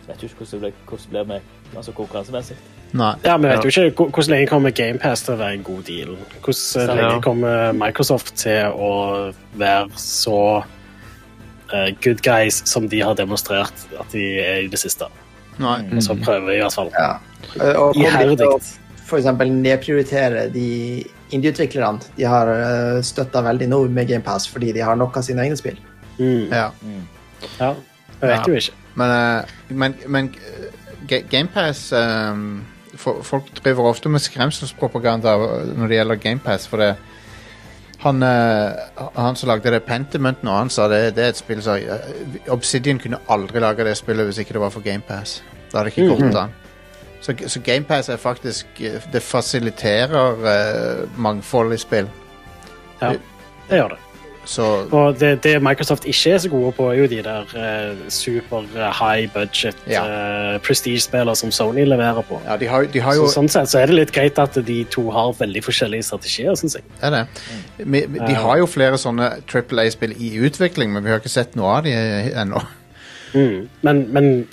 vet du ikke hvordan det blir, hvordan det blir med altså konkurransemessig. Nei. Ja, Vi vet jo ikke hvordan lenge kommer GamePass til å være en god deal. Hvordan Ja. lenge kommer Microsoft til å være så uh, good guys som de har demonstrert at de er i det siste. Nei. Så prøver i hvert fall. Ja. Og kommer til å eksempel nedprioritere de indieutviklerne. De har støtta veldig nå med GamePass fordi de har nok av sine egne spill. Mm. Ja. Ja. Jeg vet jo ikke. Men, eh, men, men GamePass um, Folk driver ofte med skremselspropaganda når det gjelder GamePass, for det han, eh, han som lagde det Pentiment nå, han sa det, det er et spill som eh, Obsidian kunne aldri lage det spillet hvis ikke det var for GamePass. Da hadde det ikke gått an. Så, så GamePass er faktisk eh, Det fasiliterer uh, mangfold i spill. Ja, det gjør det. Så Og det, det Microsoft ikke er så gode på, er jo de der eh, super high budget Ja. eh, prestige-spillere som Sony leverer på. ja, de har, de har jo Så, sånn sett så er det litt greit at de to har veldig forskjellige strategier, syns jeg. Er det? Vi, vi- de har jo flere sånne Triple A-spill i utvikling, men vi har ikke sett noe av de ennå. Mm. Men, men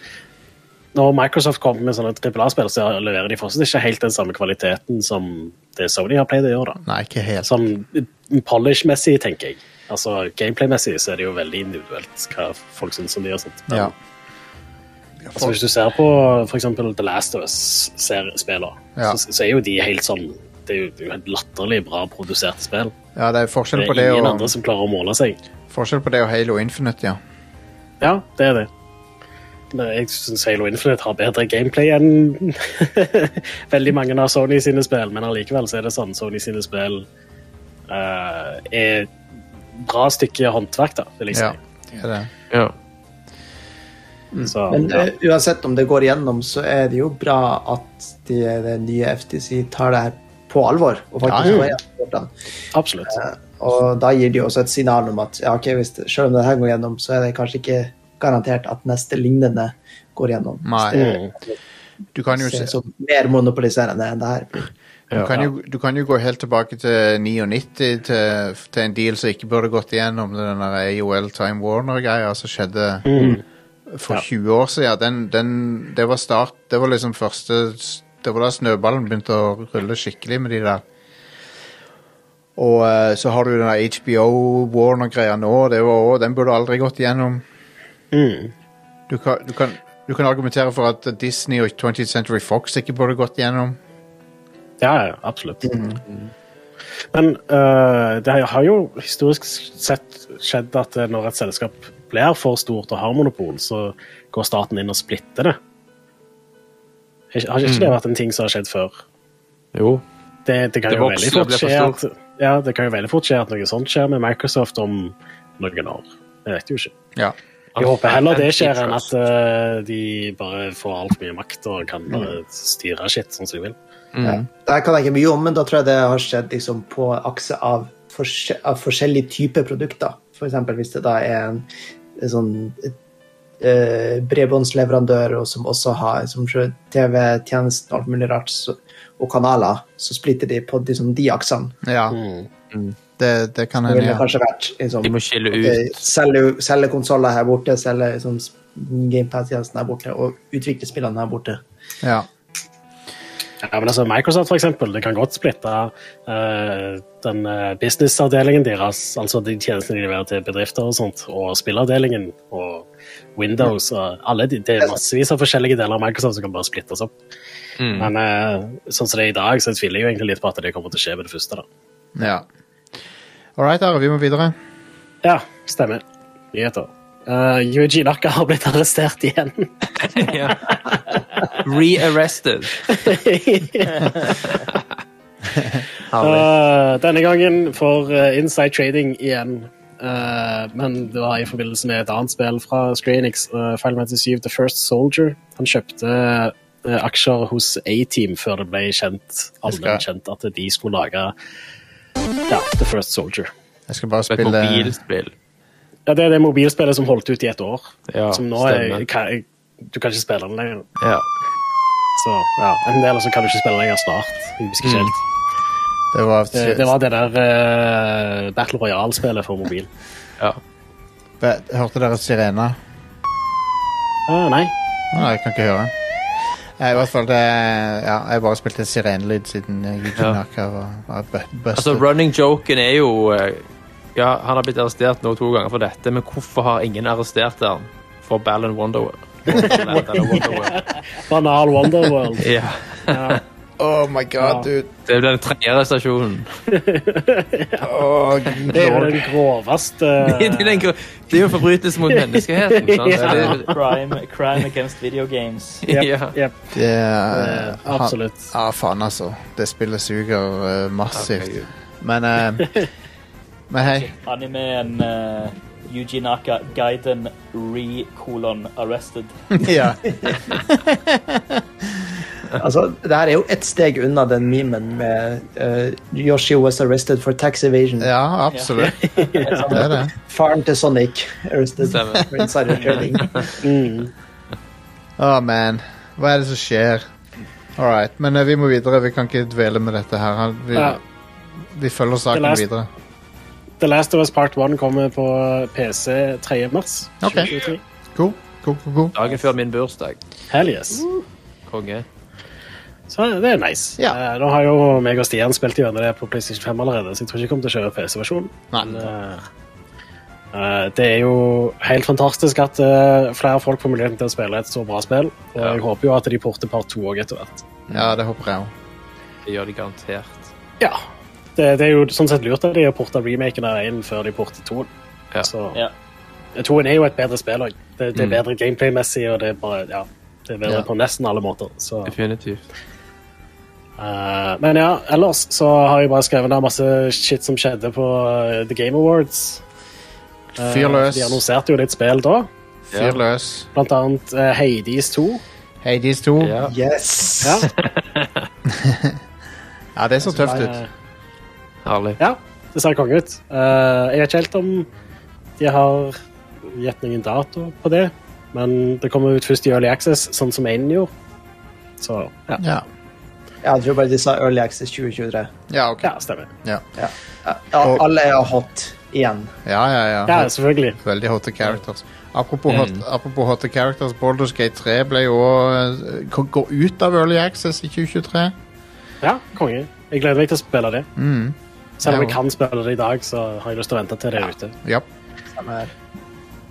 når Microsoft kommer med sånne Triple A-spill, så leverer de fortsatt ikke helt den samme kvaliteten som det Sony har pleid å gjøre. da. Nei, ikke helt. Sånn polish-messig, tenker jeg. Altså Gameplay-messig så er det jo veldig individuelt hva folk syns om de og sånt. Men, Ja. altså, hvis du ser på eksempel The Last of Us-spillene, Ja. så, så er jo de helt sånn Det er jo, det helt latterlig bra produserte spill. ja, det er forskjell Det på er det ingen og, andre som klarer å måle seg. forskjell på det og Halo Infinite, ja. Ja, det er det. Men jeg syns Halo Infinite har bedre gameplay enn veldig mange av Sony sine spill, men allikevel så er det sånn Sony sine spill uh, er bra stykke håndverk, da, vil jeg si. ja. Det er det. Ja. Så, Men ja. eh, uansett om det går igjennom, så er det jo bra at de, det nye FTC tar det her på alvor. og faktisk Ja, ja. Absolutt. Og da gir de også et signal om at ja, ok, hvis det, selv om det her går gjennom, så er det kanskje ikke garantert at neste lignende går gjennom. Nei. Det, Du kan jo se er mer monopoliserende enn det her. Du kan, jo, du kan jo gå helt tilbake til 99 til, til en deal som ikke burde gått igjennom. Den der AOL Time Warner-greia som skjedde for 20 år siden. Den, den, det var start Det var liksom første Det var da snøballen begynte å rulle skikkelig med de der. Og uh, så har du den der HBO Warner-greia nå. Det var også, den burde aldri gått igjennom. Mm. Du kan, du, kan, du kan argumentere for at Disney og 20th Century Fox ikke burde gått igjennom. Ja, absolutt. absolutt. Men uh, det har jo historisk sett skjedd at øh, når et selskap blir for stort og har monopol, så går staten inn og splitter det. Har ikke det vært en ting som har skjedd før? Jo. Det, det kan Det jo veldig fort skje at, ja, det kan jo veldig fort skje at noe sånt skjer med Microsoft om noen år. Jeg vet jo ikke. Ja. Jeg håper heller det skjer enn at uh, de bare får altfor mye makt og kan bare styre shit sånn som de vil. Ja. Det kan jeg ikke mye om, men da tror jeg det har skjedd liksom, på akse av, forskje av forskjellige typer produkter. Eksempel hvis det da er en, en sånn eh, bredbåndsleverandør og som også har som TV-tjenester og alt mulig rart, så, og kanaler, så splitter de på liksom, de aksene. ja. Mm. Det, det kan hende, ja. kanskje vært liksom, De må skille ut. selge, selge konsoller her borte, selge liksom, GamePad-tjenesten her borte, og utvikle spillene her borte. ja. Ja, men altså Microsoft for eksempel, det kan godt splitte uh, den uh, businessavdelingen deres, altså de tjenestene de leverer til bedrifter og sånt, og spillavdelingen og Windows og alle de, Det er massevis av forskjellige deler av Microsoft som kan bare splittes opp. Mm. Men uh, sånn som det er i dag, så tviler jeg jo egentlig litt på at det kommer til å skje med det første. da. ja. All right, Are, vi må videre. Ja, stemmer. Nyheter. Uh, Yuji Naka har blitt arrestert igjen. Ja. Re-arrested. Uh, denne gangen for uh, Inside Trading igjen. Uh, men det var i forbindelse med et annet spill fra Screenix, uh, Final Fantasy 7 The First Soldier. Han kjøpte uh, aksjer hos A-Team før det ble kjent, allment kjent at de skulle lage ja, The First Soldier. Jeg skal bare Et spille mobilspill. Ja, Det er det mobilspillet som holdt ut i et år. Ja, som nå er, kan, Du kan ikke spille den lenger. Ja. Så, ja, En del så kan du ikke spille lenger snart. Jeg husker ikke Mm. helt. Det var, Det, det var det der uh, Battle Royale-spillet for mobil. ja. Be- Hørte dere Sirena? Uh, nei. Nei, jeg kan ikke høre. Jeg, I hvert fall, det Ja, jeg har bare spilt en sirenelyd siden Eugene Ja. Naka var, var bu- busted. Altså, running joken er jo eh, Ja, han har blitt arrestert nå to ganger for dette, men hvorfor har ingen arrestert han for Ballon Wonderworld? Banal Wonderworld. ja. Ja. Oh my god, Ja. dude. Det blir den tredje arrestasjonen. Oh, Det er jo den groveste Det er den gro- det er jo forbrytelse mot menneskeheten. Sant? Ja. Det- Crime, crime against video games. Yep, Ja. jep, Det er uh, absolutt. Ja, faen, altså. Det spillet suger uh, massivt. Okay, Men eh, Men hei. Animeen uh, Yuji Naka Gaiden re-colon arrested. ja. Altså, det her er jo ett steg unna den memen med uh, Yoshi was arrested for tax evasion. ja, absolutt. Det er det. Faren til Sonic arrested for insider trading. Mm. Å, man. Hva er det som skjer? All right. Men uh, vi må videre. Vi kan ikke dvele med dette her. Vi, Ja. vi følger saken videre. The Last of Us Part 1 kommer på PC 3. mars Ok. 2023. Cool. Cool, cool, cool. Dagen før min bursdag. Hell yes. Konge. Så det er nice. Ja. Eh, nå har jo meg og Stian spilt gjennom det på PlayStation 5 allerede, så jeg tror ikke jeg kommer til å kjøre PC-versjonen. Men, eh, eh, det er jo helt fantastisk at eh, flere folk får muligheten til å spille et så bra spill. Og Ja. jeg håper jo at de porter Part 2 òg etter hvert. Ja, det håper jeg òg. Det gjør de garantert. Ja. Det, det er jo sånn sett lurt at de har porta remaken av 1 før de porter 2. Ja. Så Ja. 2 er jo et bedre spill òg. Det, det er Mm. bedre gameplay-messig, og det er bare Ja. Det er bedre Ja. på nesten alle måter. Så Definitivt. Uh, men ja, ellers så har jeg bare skrevet ned masse shit som skjedde på eh, The Game Awards. Eh, Fyr løs. De annonserte jo litt spill da, Fyr løs. blant annet uh, Hades 2. Hades 2. Ja. Ja. Yes! Ja, det så tøft ut. Eh, Herlig. ja det ser konge ut. Uh, jeg vet ikke helt om de har gitt noen dato på det, men det kommer ut først i Early Access, sånn som Aiden gjorde. Så ja, Ja. Ja, jeg tror bare de sa Early Access 2023. ja, ok. ja stemmer. Ja, Ja, ja Og- alle er hot igjen. ja, ja. ja. Ja, selvfølgelig. Veldig hotte characters. Apropos, hot, apropos hotte characters, Baldur's Gate 3 ble jo uh, går ut av Early Access i 2023. Ja, konge. Jeg gleder meg til å spille det. Mm. Selv om vi jeg kan spille det i dag, så har jeg lyst til å vente til det er ute. Ja. Stemmer.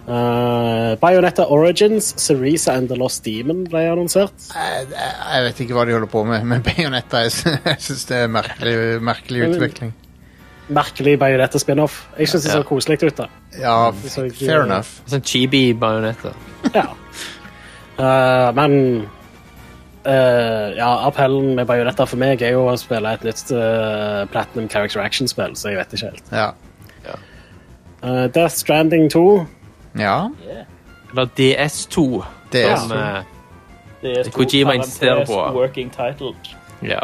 Uh, Bayonetta Origins, Ceresa and the Lost Demon ble annonsert. Jeg, jeg vet ikke hva de holder på med med Bayonetta. Jeg sy- syns det er merkelig, merkelig utvikling. Merkelig Bayonetta-spin-off. Jeg syns det så Ja. koselig ut. da. Ja, fair enough. Sånn chibi Bionetta. Ja. Uh, men uh, ja, appellen med Bajonetta for meg er jo å spille et nytt uh, Platinum Character Action-spill, så jeg vet ikke helt. Ja. Uh, Death Stranding 2. ja. Yeah. Eller DS2. DS2. Som, så- eh, Det er Kojima insisterer på. Working title. ja.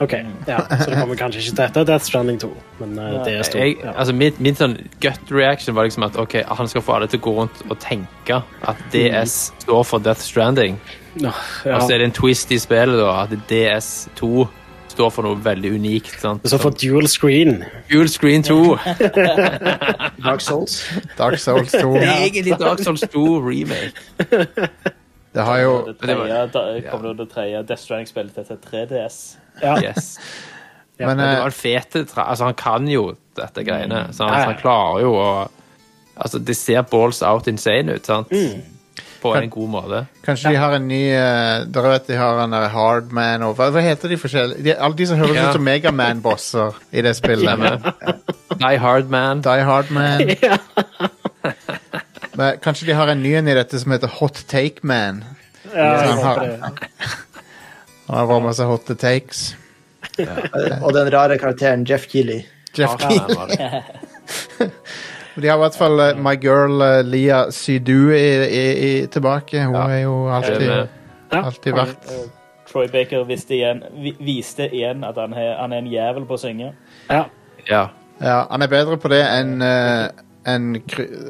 OK, ja, så det kommer kanskje ikke til dette, Death Stranding 2, men uh, Ja. DS2. Jeg, altså min, min sånn gut reaction var liksom at ok, han skal få alle til å gå rundt og tenke at DS står for Death Stranding. Ja. Og så er det en twist i spillet, da, at DS2 står for noe veldig unikt. Sant? Så for dual screen. Dual Screen 2. Dark Souls. Dark Souls 2. Egentlig Dark Souls 2 remake. Det har jo Det det tredje, da, kommer det tredje Death Stranding-spillet til 3DS. Ja. Yes. Men Men det eh, var en fete Altså, han kan jo dette greiene. Så han, Ja, ja. han klarer jo å Altså, det ser balls out insane ut, sant? Mm. På en god måte. kanskje de har en ny uh, Dere vet de har en der Hardman og hva, hva heter de forskjellige? De, alle de som høres Ja. ut som Megaman-bosser i det spillet. Stemmer. Die Hard Man. Die Hardman. Men kanskje de har en ny en i dette som heter Hot Take Man. Ja, jeg han har- håper det. Han har vært masse hot takes. Ja. Og den rare karakteren Jeff Keeley. Jeff det. De har i hvert fall uh, My Girl uh, Lia Sydu i, i, i, tilbake. Hun Ja. er jo alltid. Ja. alltid verdt Og Troy Baker visste igjen, viste igjen at han er, han er en jævel på å synge. Ja. Ja. Ja, han er bedre på det enn eh, enn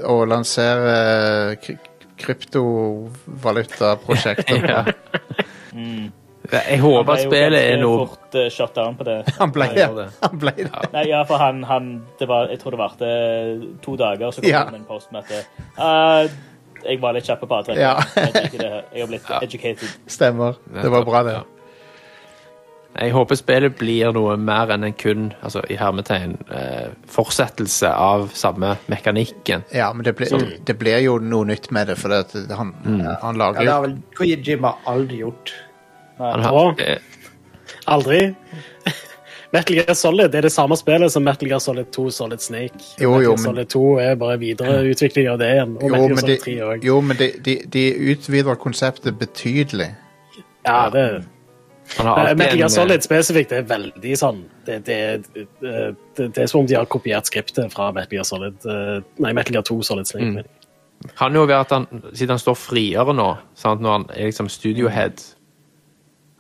å lansere kryptovalutaprosjekter. ja. Mm. Jeg håper at spillet er noe fort uh, shot down på det. Han ble, Ja, det. han ble det. Nei, ja, for han, han det var, Jeg tror det varte to dager, så kom Ja. det med en post med at uh, jeg var litt kjapp på avtrekk. Ja. jeg, har blitt educated. Stemmer. Det var bra, det. Ja. Jeg håper spillet blir noe mer enn en kun altså i hermetegn, eh, fortsettelse av samme mekanikken. Ja, men det, ble, det blir jo noe nytt med det, for det, han, han Ja, det har vel Kojima aldri gjort. Har, Og- eh, Aldri. Metal Gear Solid det er det samme spillet som Metal Gear Solid 2 Solid Snake. Jo, Metal Gear men- Solid 2 er bare videreutvikling av det igjen. Og Jo, Metal Gear Solid 3 òg. jo, men de, de, de utvider konseptet betydelig. Ja, det Eh, Metal Gear eh, Solid spesifikt det er veldig sånn det, det, det, det, det er som om de har kopiert skriptet fra Metal Gear Solid eh, Nei, Metal Gear 2 Solid Snake. Mm. Han jo ved at han, siden han står friere nå, sant, når han er liksom studiohead,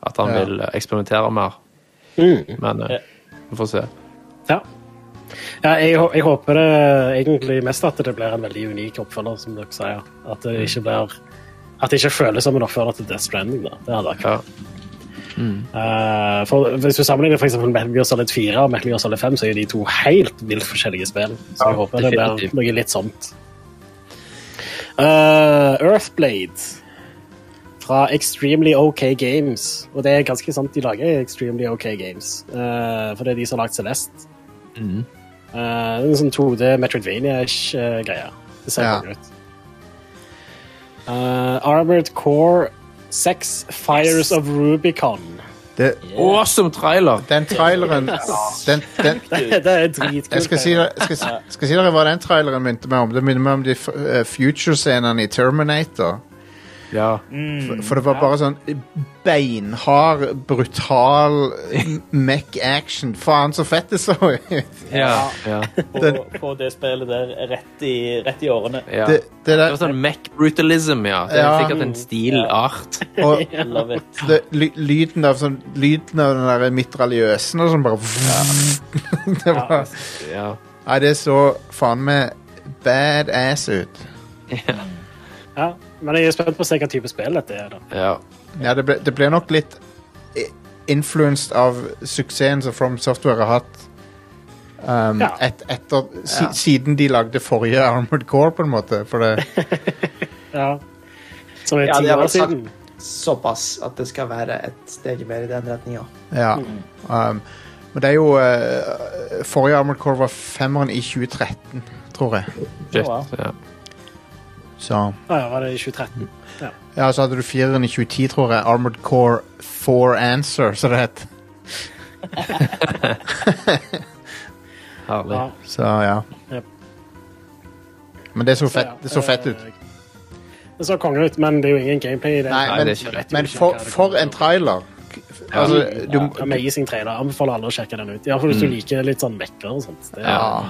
at han Ja. vil eh, eksperimentere mer. Mm. Men eh, vi får se. Ja. ja jeg, jeg håper det egentlig mest at det blir en veldig unik oppfølger, som dere sier. At det ikke blir At det ikke føles som en oppfølger til Death Stranding. Da. Det hadde vært Ja. Eh, for Hvis du sammenligner for eksempel Metal Gear Solid 4 og Metal Gear Solid 5, så er de to helt vilt forskjellige spill. Så jeg håper det blir noe litt sånt. Uh, Earthblade fra Extremely OK Games. Og det er ganske sant, de lager Extremely OK Games. uh, for det er de som har lagd Celeste. Mhm. Eh, en sånn 2D Metroidvania-ish uh, greie. Det ser Ja. ut. Uh, Armored Core 6 Fires of Rubicon. Det, Awesome trailer! den traileren den, den, Det, det er dritkult. jeg skal si, skal, skal si dere hva den traileren minte meg om. Det minner meg om de eh, future-scenene i Terminator. Ja. For, for det var bare sånn beinhard, brutal mech-action. Faen, så fett det så ut! Ja. ja. Få, få det spillet der rett i, rett i årene. ja. Det, det Det var sånn mech-brutalism, ja. Det er Ja. sikkert en stil-art. og det, ly, lyden av sånn Lyden av den der mitraljøsen og sånn bare Det var Ja. Nei, det så faen meg badass ut. Ja, men jeg er spent på å se hva type spill dette er. da. ja. Ja, det ble, det ble nok litt influenced av suksessen som From Software har hatt. Um, Ja. et, etter, si, Siden de lagde forrige Armored Core, på en måte. For det, Ja. Som er ti år siden. Såpass at det skal være et steg mer i den retninga. ja. Um, men det er jo uh, Forrige Armored Core var femmeren i 2013, tror jeg. Shit. Ja. Så Ah, ja, var det i 2013? Ja. Ja, så hadde du fireren i 2010, tror jeg. Armored Core 4 Answer, så det het. Herlig. Ja. Så ja. Yep. Men det så Så, fett, det så fett ut. eh, Det så konge ut, men det er jo ingen gameplay i det. Nei, men, men for, for en trailer. Altså, du, Ja, amazing trailer. Anbefaler alle å sjekke den ut. Iallfall hvis du liker litt sånn mekker og sånt. Det, ja.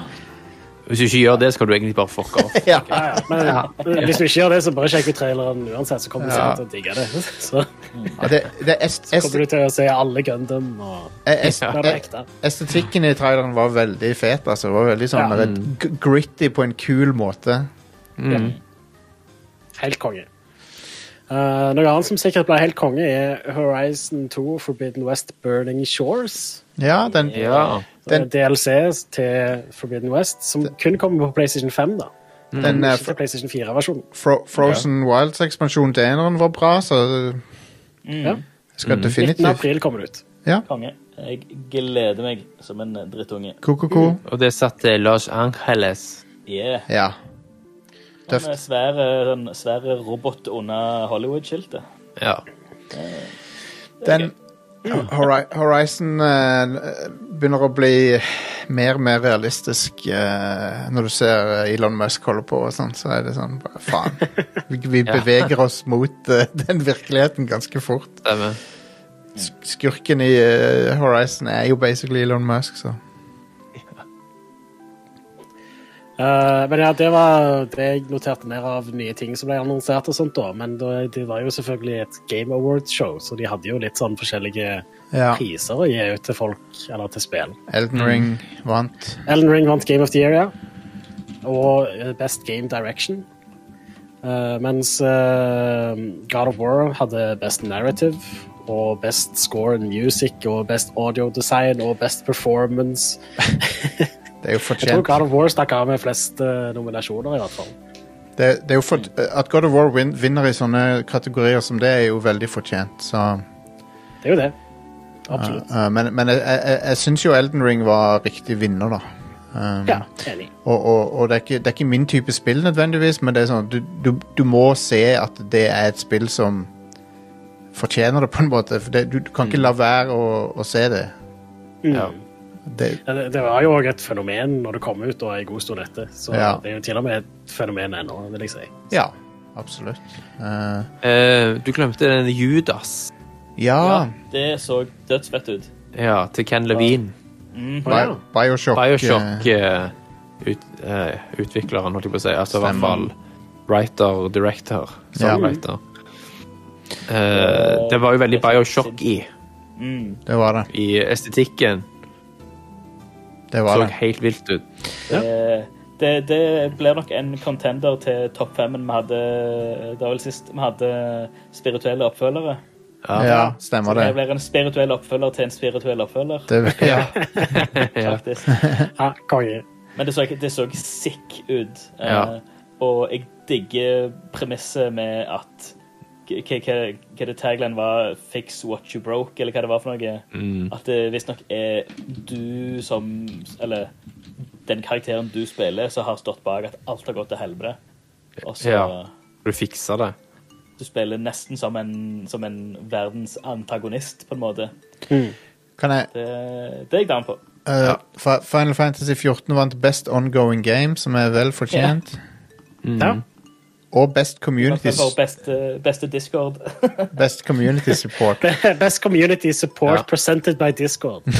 Ja. Hvis du ikke gjør det, skal du egentlig bare fucke off. ja. Ja, Men hvis du ikke gjør det, så bare sjekk ut traileren uansett, så kommer du Ja. til å digge det. Så Ja, det, det est, est, kommer du til å se alle Gundam og est, estetikken i traileren var veldig fet. Altså. Det var veldig sånn Ja. der, gritty på en kul måte. Mm. Helt konge. Uh, noe annet som sikkert ble helt konge, er Horizon 2 Forbidden West Burning Shores. Ja, den, Ja. Den- Den, DLC til Forbidden West, som kun kommer på PlayStation 5. da. den eh, Ikke til PlayStation 4-versjonen. Fro Frozen Wilds-ekspansjonen til eneren var bra, så Ja. skal mm. definitivt april kommer det ut. Konge. Jeg gleder meg som en drittunge. Ko-ko-ko. Og det satte satt til Los Angeles. Yeah. Ja. Tøft. Den svære, en svære robot under Hollywood-skiltet. Ja. Den Hori Horizon eh, begynner å bli mer og mer realistisk eh, når du ser Elon Musk holde på og sånn, så er det sånn Faen. Vi, beveger oss mot eh, den virkeligheten ganske fort. Sk- Skurken i eh, Horizon er jo basically Elon Musk, så Uh, men ja, det var det jeg noterte ned av nye ting som ble annonsert. og sånt da, Men det, det var jo selvfølgelig et Game Awards-show, så de hadde jo litt sånn forskjellige ja. priser å gi ut til folk, eller til spill. Elden Ring vant. Elden Ring vant Game of the Year, ja. Og eh, Best Game Direction. Uh, mens uh, God of War hadde Best Narrative og Best Score and Music og Best Audio Design og Best Performance. Det er jo Jeg tror. God of War stakk av med flest uh, nominasjoner, i hvert fall. Det, det er jo for, at God of War win, vinner i sånne kategorier som det, er jo veldig fortjent. Så, Det er jo det. Absolutt. uh, men men jeg, jeg, jeg syns jo Elden Ring var riktig vinner, da. Um, Ja, enig. Og, og, og det, er ikke, det er ikke min type spill nødvendigvis, men det er sånn, du, du, du må se at det er et spill som fortjener det, på en måte. For det, du, du kan ikke la være å, å se det. Mm. Ja. Det Det, det var jo òg et fenomen når det kom ut og en god stund etter. Så Ja. det er jo til og med et fenomen ennå, vil jeg si. ja, absolutt. Uh, uh, du glemte den Judas. ja, Ja, det så dødsfett ut. Ja, til Ken Levine. Mhm. Å, ja. Bi Bioshock. ut, Bioshock-utvikleren, holdt jeg på å si. Altså i hvert fall writer-director. Ja. Songwriter. Eh, det var jo veldig Bioshock i, Mm. det var det. i estetikken. Det var Så det. helt vilt ut. Det, det, det blir nok en contender til topp femmen vi hadde Det var vel sist vi hadde spirituelle oppfølgere. Ja, stemmer Det det. blir en spirituell oppfølger til en spirituell oppfølger, det ja. Ja. faktisk. Ja, konge. Men det så, det så sick ut. Eh, Ja. og jeg digger premisset med at hva- det tagline var 'Fix what you broke', eller hva det var for noe. Mm. At det visstnok er du som Eller den karakteren du spiller, som har stått bak at alt har gått til helvete. Og så Ja. Du fiksa det. Du spiller nesten som en, som en verdens antagonist, på en måte. Kan jeg Det, det er jeg down på. uh, ja. Final Fantasy 14 vant Best Ongoing Game, som er vel fortjent. Ja. Og Best Community, best, beste, beste Discord. best community Support. Best community support Ja. presented by Discord.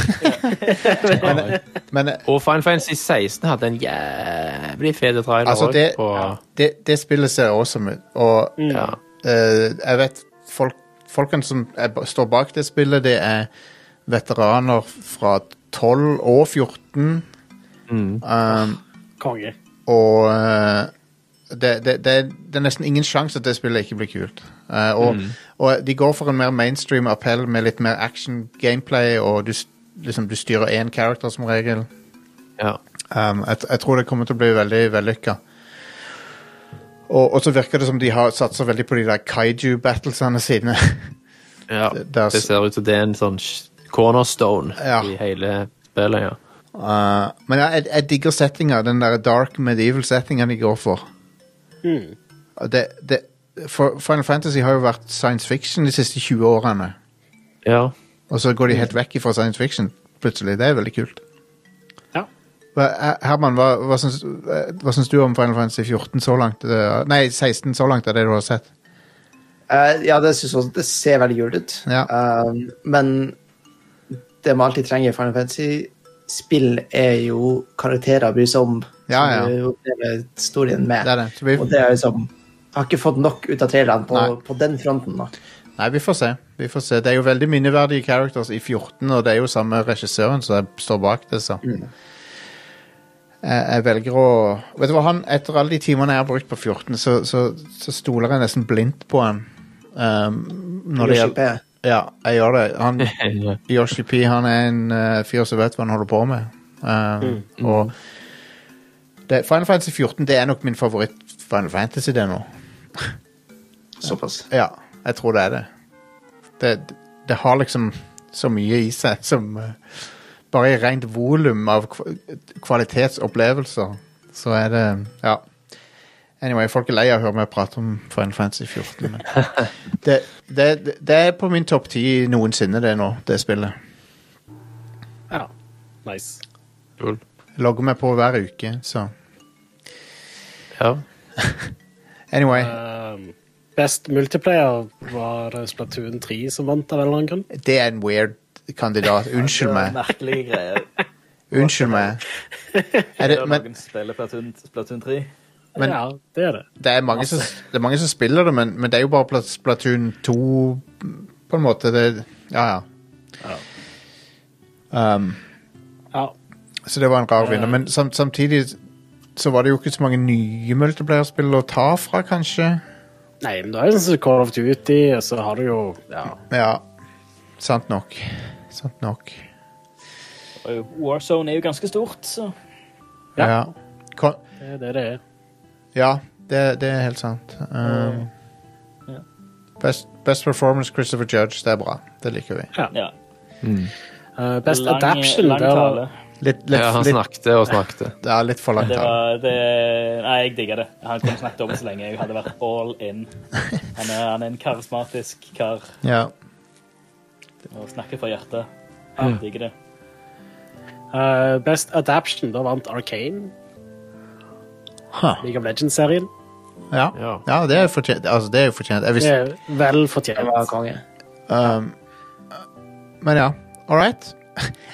Men men, Og Fine Fancy 16 hadde en jævlig fet trailer altså, også det, på det, det spillet ser awesome ut. Og ja. uh, jeg vet folk, folkene som er, står bak det spillet, det er veteraner fra 12 og 14. Mm. Um, Konge. Og eh, det, det, det, det er nesten ingen sjanse at det spillet ikke blir kult. Uh, og, og de går for en mer mainstream appell med litt mer action gameplay, og du, liksom, du styrer én character som regel. ja. Um, jeg, jeg tror det kommer til å bli veldig vellykka. Og, og så virker det som de har satsa veldig på de der kaiju-battlesene sine. ja. Det- er ser ut som det er en sånn cornerstone Ja. i hele spillet, ja. Uh, men ja, jeg, jeg digger settinga, den der dark medieval-settinga de går for. Mm. Det, det, Final Fantasy har jo vært science fiction de siste 20 årene. Ja. Og så går de helt vekk fra science fiction plutselig. Det er veldig kult. Ja. Herman, hva, hva, syns, eh, hva syns du om Final Fantasy 14 så langt? Nei, 16 så langt av det du har sett. Uh, ja, det synes jeg også det ser veldig kult ut. Ja. Uh, men det man alltid trenger i Final Fantasy-spill, er jo karakterer å bry seg om. Ja, ja. Som du opplever historien med. Det det. Vi, Og det er liksom Jeg har ikke fått nok ut av traileren på, på den fronten. da. nei, vi får se. Vi får se. Det er jo veldig minneverdige characters i 14, og det er jo samme regissøren som står bak det, så. Mm. Jeg, jeg velger å Vet du hva, han, etter alle de timene jeg har brukt på 14, så, så, så stoler jeg nesten blindt på han. Um, når det gjelder. Ja, jeg gjør det. Han, Yoshi P han er en uh, fyr som vet hva han holder på med. Eh, Og det, Final Fantasy 14 det er nok min favoritt Final Fantasy det nå. Såpass. Ja, jeg tror det er det. Det, det har liksom så mye i seg som uh, Bare i rent volum av kvalitetsopplevelser, så er det Ja. Anyway, folk er lei av å høre meg prate om Final Fantasy 14. Men det, det, det, er på min topp ti noensinne, det nå, det spillet. Ja. Nice. Cool. Jeg logger meg på hver uke, så Ja. Anyway. Um, best multiplayer var Splatoon 3 som vant av en eller annen grunn. Det er en weird kandidat. Unnskyld meg. Merkelige greier. Unnskyld meg. Er det, men Noen spiller Splatoon 3. Men- ja, det er det. det er, mange som, det er mange som spiller det, men, men det er jo bare Splatoon 2 på en måte. Det, ja, ja. Um, Ja. så det var en rar vinner. Men sam, samtidig så var det jo ikke så mange nye multiplayer-spill å ta fra, kanskje. Nei, men da er jo sånn Call of Duty, og så har du jo ja, Ja, sant nok. Sant nok. Warzone er jo ganske stort, så Ja. Ja. Kon det er det det er. Ja, det, det er helt sant. Um, Ja. best, best performance Christopher Judge, det er bra. Det liker vi. Ja. Uh, best Lang- adaption lang tale. Litt, litt, Ja, han litt, snakket og snakket. ja, litt for langt. Det var det Nei, jeg digger det. Han kunne snakket om det så lenge. Jeg hadde vært all in. Han er, han er en karismatisk kar Ja. og snakker fra hjertet. Jeg digger det. Uh, Best adaption, da vant Arcane. Huh. League of Legends-serien. Ja. Ja. ja, det er fortjent. Altså, det er jo fortjent. Jeg Det er vel fortjent. var konge. um, men ja, all right.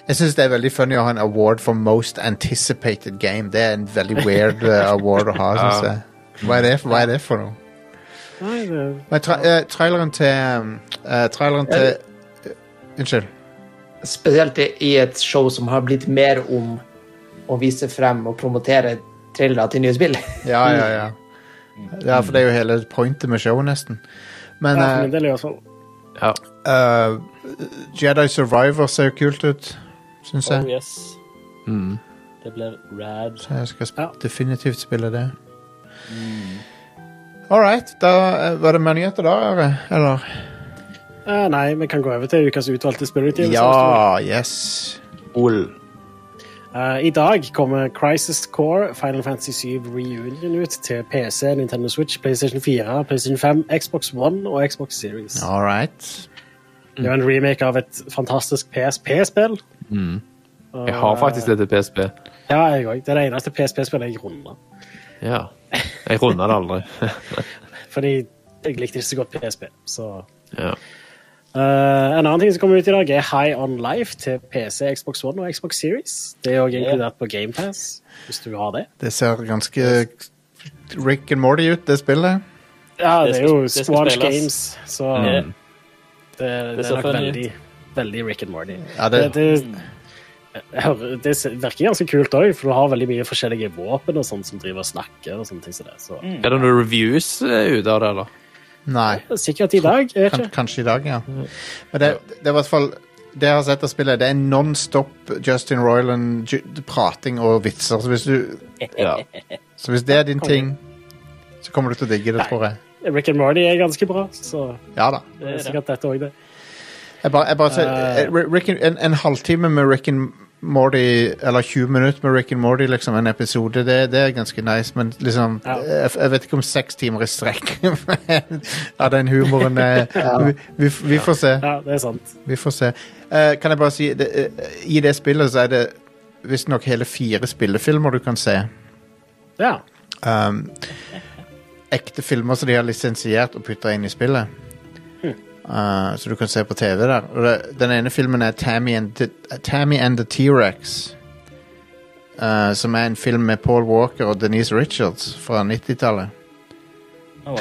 Jeg syns det er veldig funny å ha en award for most anticipated game. Det er en veldig weird uh, award å ha, syns jeg. Hva er, det, hva er det for noe? Nei, det, Men tra uh, traileren til eh, Traileren til eh, Unnskyld. Spesielt i- i et show som har blitt mer om å vise frem og promotere trailere til nye spill. Ja, ja, ja. Ja, for det er jo hele pointet med showet, nesten. Men ja, for eh, min del i hvert fall. Ja. Uh, Jedi Survivor ser jo kult ut, syns jeg. Oh yes. Mm. Det blir rad. Så jeg skal sp Ja. definitivt spille det. All right. Da eh, var det mer nyheter, da? Are? Eller? Uh, nei, vi kan gå over til ukas utvalgte spillutgivelser. Ja, yes. Ol. Eh, I dag kommer Crisis Core Final Fantasy 7 Reunion ut til PC, Nintendo Switch, PlayStation 4, PlayStation 5, Xbox One og Xbox Series. All right. Det er en remake av et fantastisk PSP-spill. Mm. Jeg har faktisk det til PSP. Ja, jeg òg. Det er det eneste PSP-spillet jeg runder. Ja. Jeg runder det aldri. Fordi jeg likte ikke så godt PSP. Så ja. Eh, En annen ting som kommer ut i dag, er High On Life til PC, Xbox One og Xbox Series. Det er òg inkludert på GamePass, hvis du har det. Det ser ganske Rick and Morty ut, det spillet. Ja, Det det er jo Squanch. Games, så Mm. det, det, det, er nok veldig, veldig Rick and Morty. Ja, Det, det, det, det virker ganske kult òg, for du har veldig mye forskjellige våpen og sånt som driver og snakker. og sånne ting som det. Så Er det noen reviews eh, ute av det, eller? Nei. Sikkert i dag. Jeg vet ikke. kanskje i dag, ja. Men det, det er i hvert fall Det jeg har sett av spillet, det er non-stop Justin Royland-prating og vitser. Så hvis, du, Ja. så hvis det er din ting, så kommer du til å digge det, tror jeg. Rick and Morty er ganske bra, så Ja da. det er sikkert dette òg, det. Jeg bare, jeg bare ser, Eh. eh, Rick, en, en halvtime med Rick and Morty, eller 20 minutter med Rick and Morty, liksom, en episode, det, det er ganske nice, men liksom Ja. jeg, jeg vet ikke om seks timer i strekk av den humoren ja. vi, vi, vi får se. Ja, det er sant. Vi får se. Uh, kan jeg bare si, det, uh, i det spillet så er det visstnok hele fire spillefilmer du kan se. Ja. Um, ekte filmer som de har lisensiert og putta inn i spillet. Uh, så du kan se på TV der. Og det, den ene filmen er Tammy and the, Tammy and the T-Rex. Uh, som er en film med Paul Walker og Denise Richards fra 90-tallet. Oh, wow.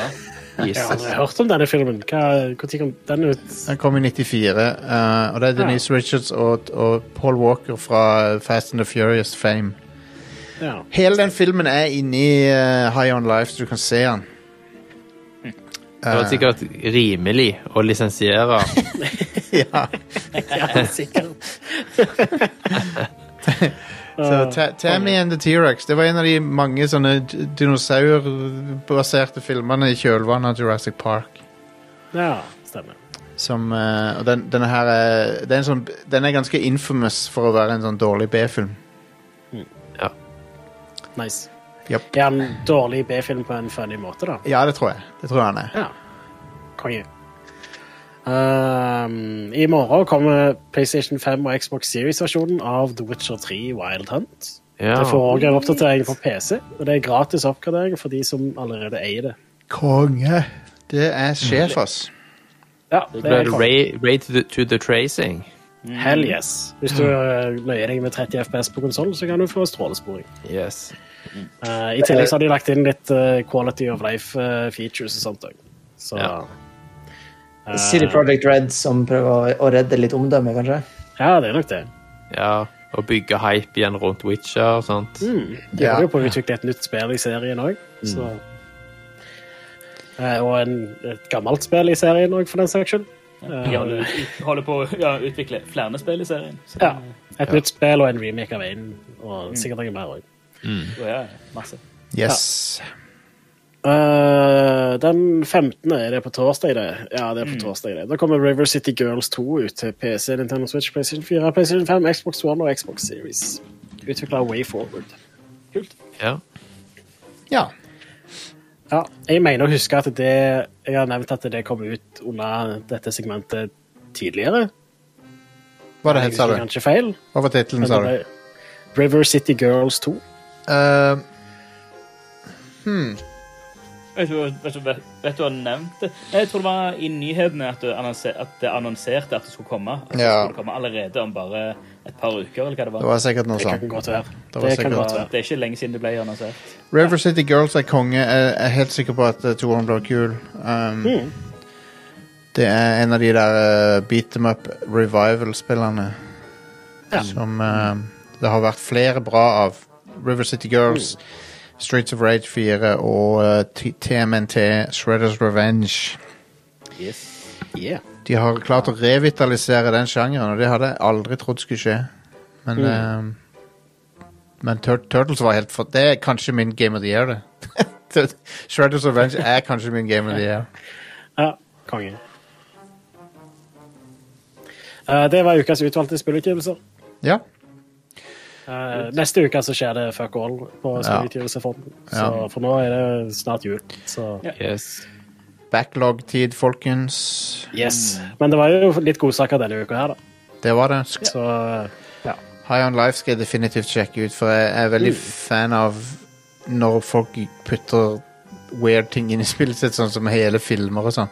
Jeg har aldri hørt om denne filmen. Når kom den ut? Den kom i 94, uh, og det er Denise Richards og, og Paul Walker fra Fast and the Furious fame. Ja. Hele den filmen er inni uh, High On Life, så du kan se den. Det var sikkert rimelig å lisensiere. ja. ja, sikkert. Så Tammy and the T-Rex Det var en av de mange sånne dinosaurbaserte filmene i kjølvannet av Jurassic Park. Ja, stemmer. Som, eh, og den, denne her er, den, er sånn, Den er ganske infamous for å være en sånn dårlig B-film. Ja Nice. Japp. Er han dårlig B-film på en funny måte, da? Ja, det tror jeg. Det tror jeg han er. Ja. Konge. Um, I morgen kommer PlayStation 5 og Xbox Series-versjonen av The Witcher 3 Wild Hunt. Ja. Det får også en oppdatering på PC, og det er gratis oppgradering for de som allerede eier det. Konge! Det er sjef, ass. Ja, Det er konge. Ray, Ray to, the, to the Tracing. Hell yes. Hvis du uh, nøyer deg med 30 FPS på konsoll, så kan du få strålesporing. Yes. Uh, I tillegg så har de lagt inn litt uh, quality of life-features og sånt òg. Så Ja. uh, City Project Red som prøver å, å redde litt omdømme, kanskje. Ja, det er nok det. Ja, og bygge hype igjen rundt Witcher og sånt. Mm. De Ja. holder jo på å utvikle et nytt spill i serien òg. Så Eh, Og en, et gammelt spill i serien òg, for den saks skyld. Eh, De holder, holder på å ja, utvikle flere spill i serien. Så, ja. Et nytt spill og en remake av én, og sikkert noe mer òg. Ja, masse. Yes. Eh, den 15. er det på torsdag, det. Ja, det er på torsdag, det. Da kommer River City Girls 2 ut til PC, Nintendo Switch, PlayStation 4, PlayStation 5, Xbox One og Xbox Series. Utvikla Way Forward. Kult. Ja. Ja. Ja, jeg mener å huske at det Jeg har nevnt at det kom ut under dette segmentet tidligere. Hva det het, sa du? kanskje feil. Hva var tittelen, sa du? River City Girls 2. Eh, Vet du, vet, du, vet, du hva du nevnte? Jeg tror det var i nyhetene at, at det annonserte at det skulle komme. At det Ja. skulle komme allerede om bare et par uker, eller hva det var. det var sikkert noe Det sånt. kan godt være. Det Det sikkert- godt det er ikke lenge siden det ble annonsert. River City Girls er konge. Jeg er helt sikker på at eh, toeren blir kul. Um, Mm. Det er en av de der uh, beat them up revival-spillerne Ja. som uh, det har vært flere bra av. River City Girls, Streets of Rage 4 og eh, TMNT, Shredders Revenge. Yes. Yeah. De har klart å revitalisere den sjangeren, og det hadde jeg aldri trodd skulle skje. Men, eh, men Tur Turtles var helt for... Det er kanskje min Game of the Year, det. Shredders Revenge er kanskje min Game of the Year. Ja, konge. Uh, det var ukas utvalgte spillutgivelser. Ja. Eh, neste uke så skjer det fuck all på spillutgivelsefronten. Så for nå er det snart jul. Så Yes. Backlog-tid, folkens. yes. Men det var jo litt godsaker denne uka her, da. Det var det. Sk- Så ja. High On Life skal jeg definitivt sjekke ut, for jeg er veldig fan av når folk putter weird ting inn i spillet sitt, sånn som hele filmer og sånn.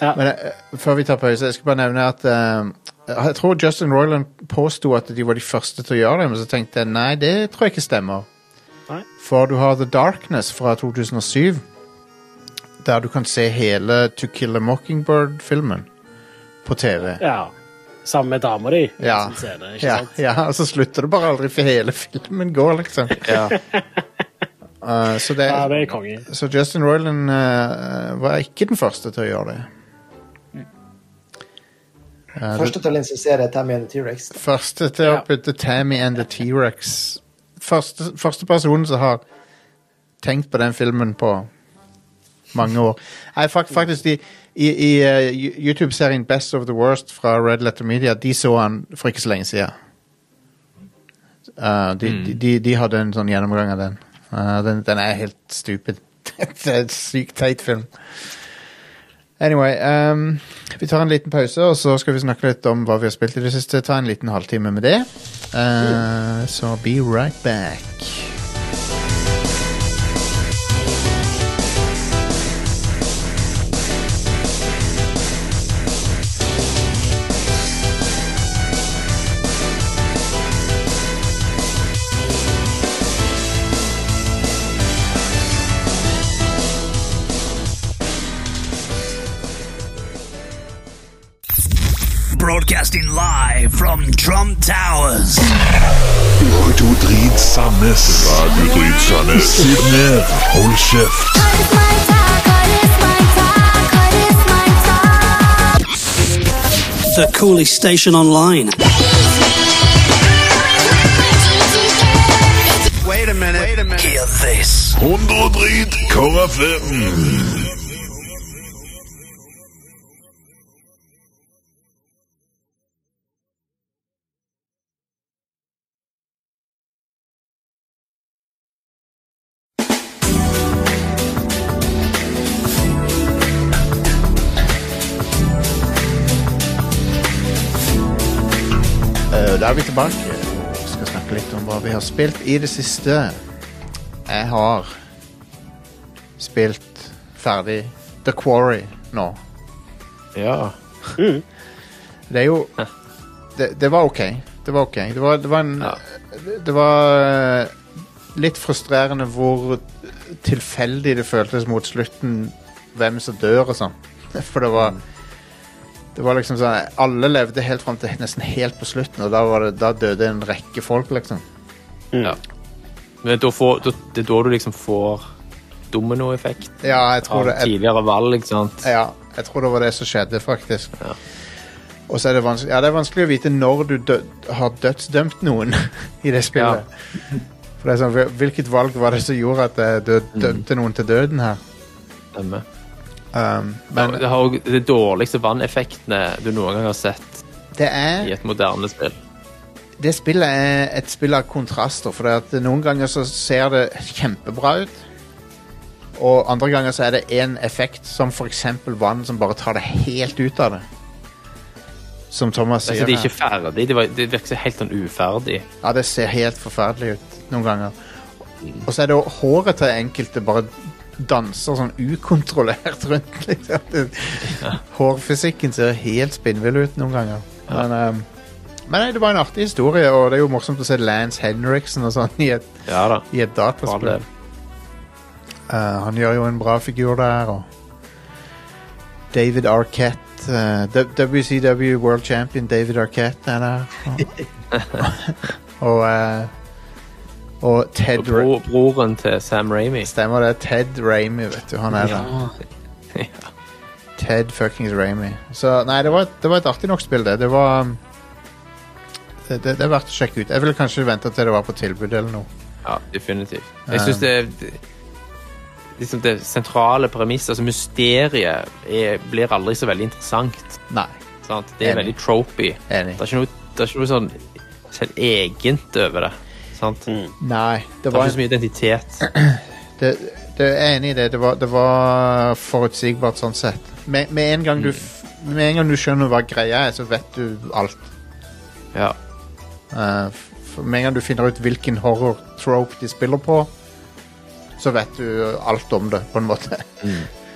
Ja. Men eh, før vi tar pause, jeg skal bare nevne at eh, Jeg tror Justin Roiland påsto at de var de første til å gjøre det, men så tenkte jeg nei, det tror jeg ikke stemmer. Nei. For du har The Darkness fra 2007, der du kan se hele To Kill a Mockingbird-filmen på TV. ja. Sammen med dama di. Ja. scene, ikke Ja, sant? ja, og så slutter det bare aldri, for hele filmen går, liksom. Ja. Uh, så, det, Ja, det er konge. så Justin Roiland uh, var ikke den første til å gjøre det. Uh, Første til å insistere Tammy and the T-Rex. første til å putte Tammy and the T-Rex første, første personen som har tenkt på den filmen på mange år. Nei, fak faktisk, de, i, i uh, YouTube-serien Best of the Worst fra Red Letter Media, de så han for ikke så lenge siden. Uh, de, de, de, de hadde en sånn gjennomgang av den. Uh, den, den er helt stupid. det er en sykt teit film. Anyway, um, vi tar en liten pause, og så skal vi snakke litt om hva vi har spilt i det siste. Ta en liten halvtime med det. Uh, så be right back. Broadcasting live from Trump Towers. Radio Drit Sandnes. Radio Drit Sandnes. Sitt ned. Hold kjeft. The coolest station online. Wait a minute. Wait a minute. Hear this. 100 Drit KFM. Da er vi tilbake og skal snakke litt om hva vi har spilt i det siste. Jeg har spilt ferdig The Quarry nå. ja. Det er jo Det, det var OK. Det var OK. Det var, det var en Det var eh, litt frustrerende hvor tilfeldig det føltes mot slutten, hvem som dør og sånn. For det var Det var liksom sånn Alle levde helt fram til nesten helt på slutten, og da, var det, da døde en rekke folk, liksom. ja. Men da får, da, det er da du liksom får dominoeffekt Ja, av det. Tidligere valg, ikke sant? ja, jeg tror det var det som skjedde, faktisk. Ja. Og så er det vanskelig Ja, det er vanskelig å vite når du død, har dødsdømt noen i det spillet. For det er sånn, Hvilket valg var det som gjorde at jeg død, dømte noen til døden her? Stemmer. Um, Men det har òg de dårligste vanneffektene du noen gang har sett det i er et moderne spill. Det spillet er et spill av kontraster, for det at noen ganger så ser det kjempebra ut. Og andre ganger så er det én effekt, som eksempel vann, som bare tar det helt ut av det. Som Thomas Altså, sier. de er ikke ferdig, de, var, de virker helt sånn uferdig. Ja, det ser helt forferdelig ut noen ganger. Og så er det håret til enkelte bare danser sånn ukontrollert rundt. Liksom. Det, Hårfysikken ser helt spinnvill ut noen ganger. Men, um, men nei, det var en artig historie, og det er jo morsomt å se Lance Henriksen og sånn i et, Ja da. i et dataspill. Eh, han gjør jo en bra figur der, og David Arquette uh, WCW World Champion David Arquette er der. Og, og, eh, og Ted bro, broren til Sam Ramy. Stemmer det. Ted Ramy, vet du. Han er der. Ja. Ted fuckings Ramy. Så nei, det var, et- det var et artig nok spill, det. Det var um, det, det, det er verdt å sjekke ut. Jeg ville kanskje vente til det var på tilbud eller noe. Ja, definitivt. Jeg syns det, det liksom det sentrale premisset, altså mysteriet, er, blir aldri så veldig interessant. Nei. Sant? Det er Enig. veldig tropy. Enig. Det er ikke noe, det er ikke noe sånn selv egent over det. Sant? Nei, det var ikke så mye identitet. det, det, Jeg er enig i det. Det var, det var forutsigbart sånn sett. Med, med, en gang du, f- med en gang du skjønner hva greia er, så vet du alt. Ja. Eh, for med en gang du finner ut hvilken horror-trope de spiller på, så vet du alt om det, på en måte.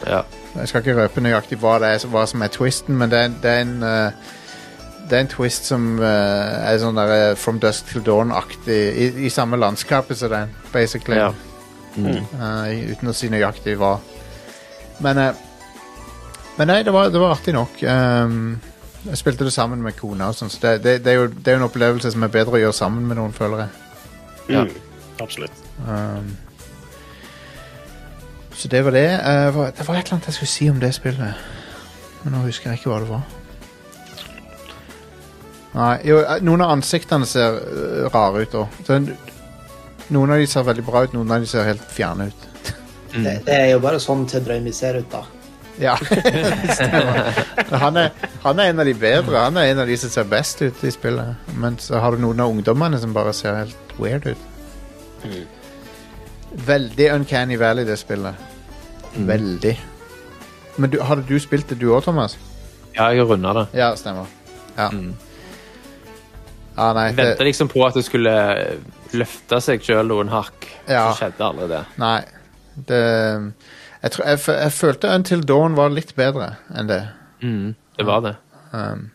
ja. Jeg skal ikke røpe nøyaktig hva, det er, hva som er twisten, men det er, det er en eh, Det er en twist som uh, er sånn der eh, From Dusk Till Dawn-aktig, i, i samme landskapet som den, basically. Ja. Eh, uten å si nøyaktig hva. Men uh, Men nei, det var, det var artig nok. Um, jeg spilte det sammen med kona, og sånn, så det, det, det, er jo, det er jo en opplevelse som er bedre å gjøre sammen med noen, føler jeg. Ja. Mm, absolutt. Um, så det var det. Uh, det var et eller annet jeg skulle si om det spillet. Men nå husker jeg ikke hva det var. Nei, jo, eh, noen av ansiktene ser eh, rare ut òg. Noen av de ser veldig bra ut, noen av de ser helt fjerne ut. Det, det er jo bare sånn Ted Raimi ser ut, da. Ja, Han er, han er en av de bedre. Han er en av de som ser best ut i spillet. Men så har du noen av ungdommene som bare ser helt weird ut. Veldig Uncanny Valley, det spillet. Veldig. Men du, hadde du spilt det, du òg, Thomas? ja, jeg har runda det. Ja, stemmer. Ja. Ja, nei, det, venta liksom på at det skulle løfte seg sjøl noen hakk. Ja. Så skjedde aldri det. nei. Det jeg, tror, jeg, jeg følte Until Dawn var litt bedre enn det. Mm, det var det. Um,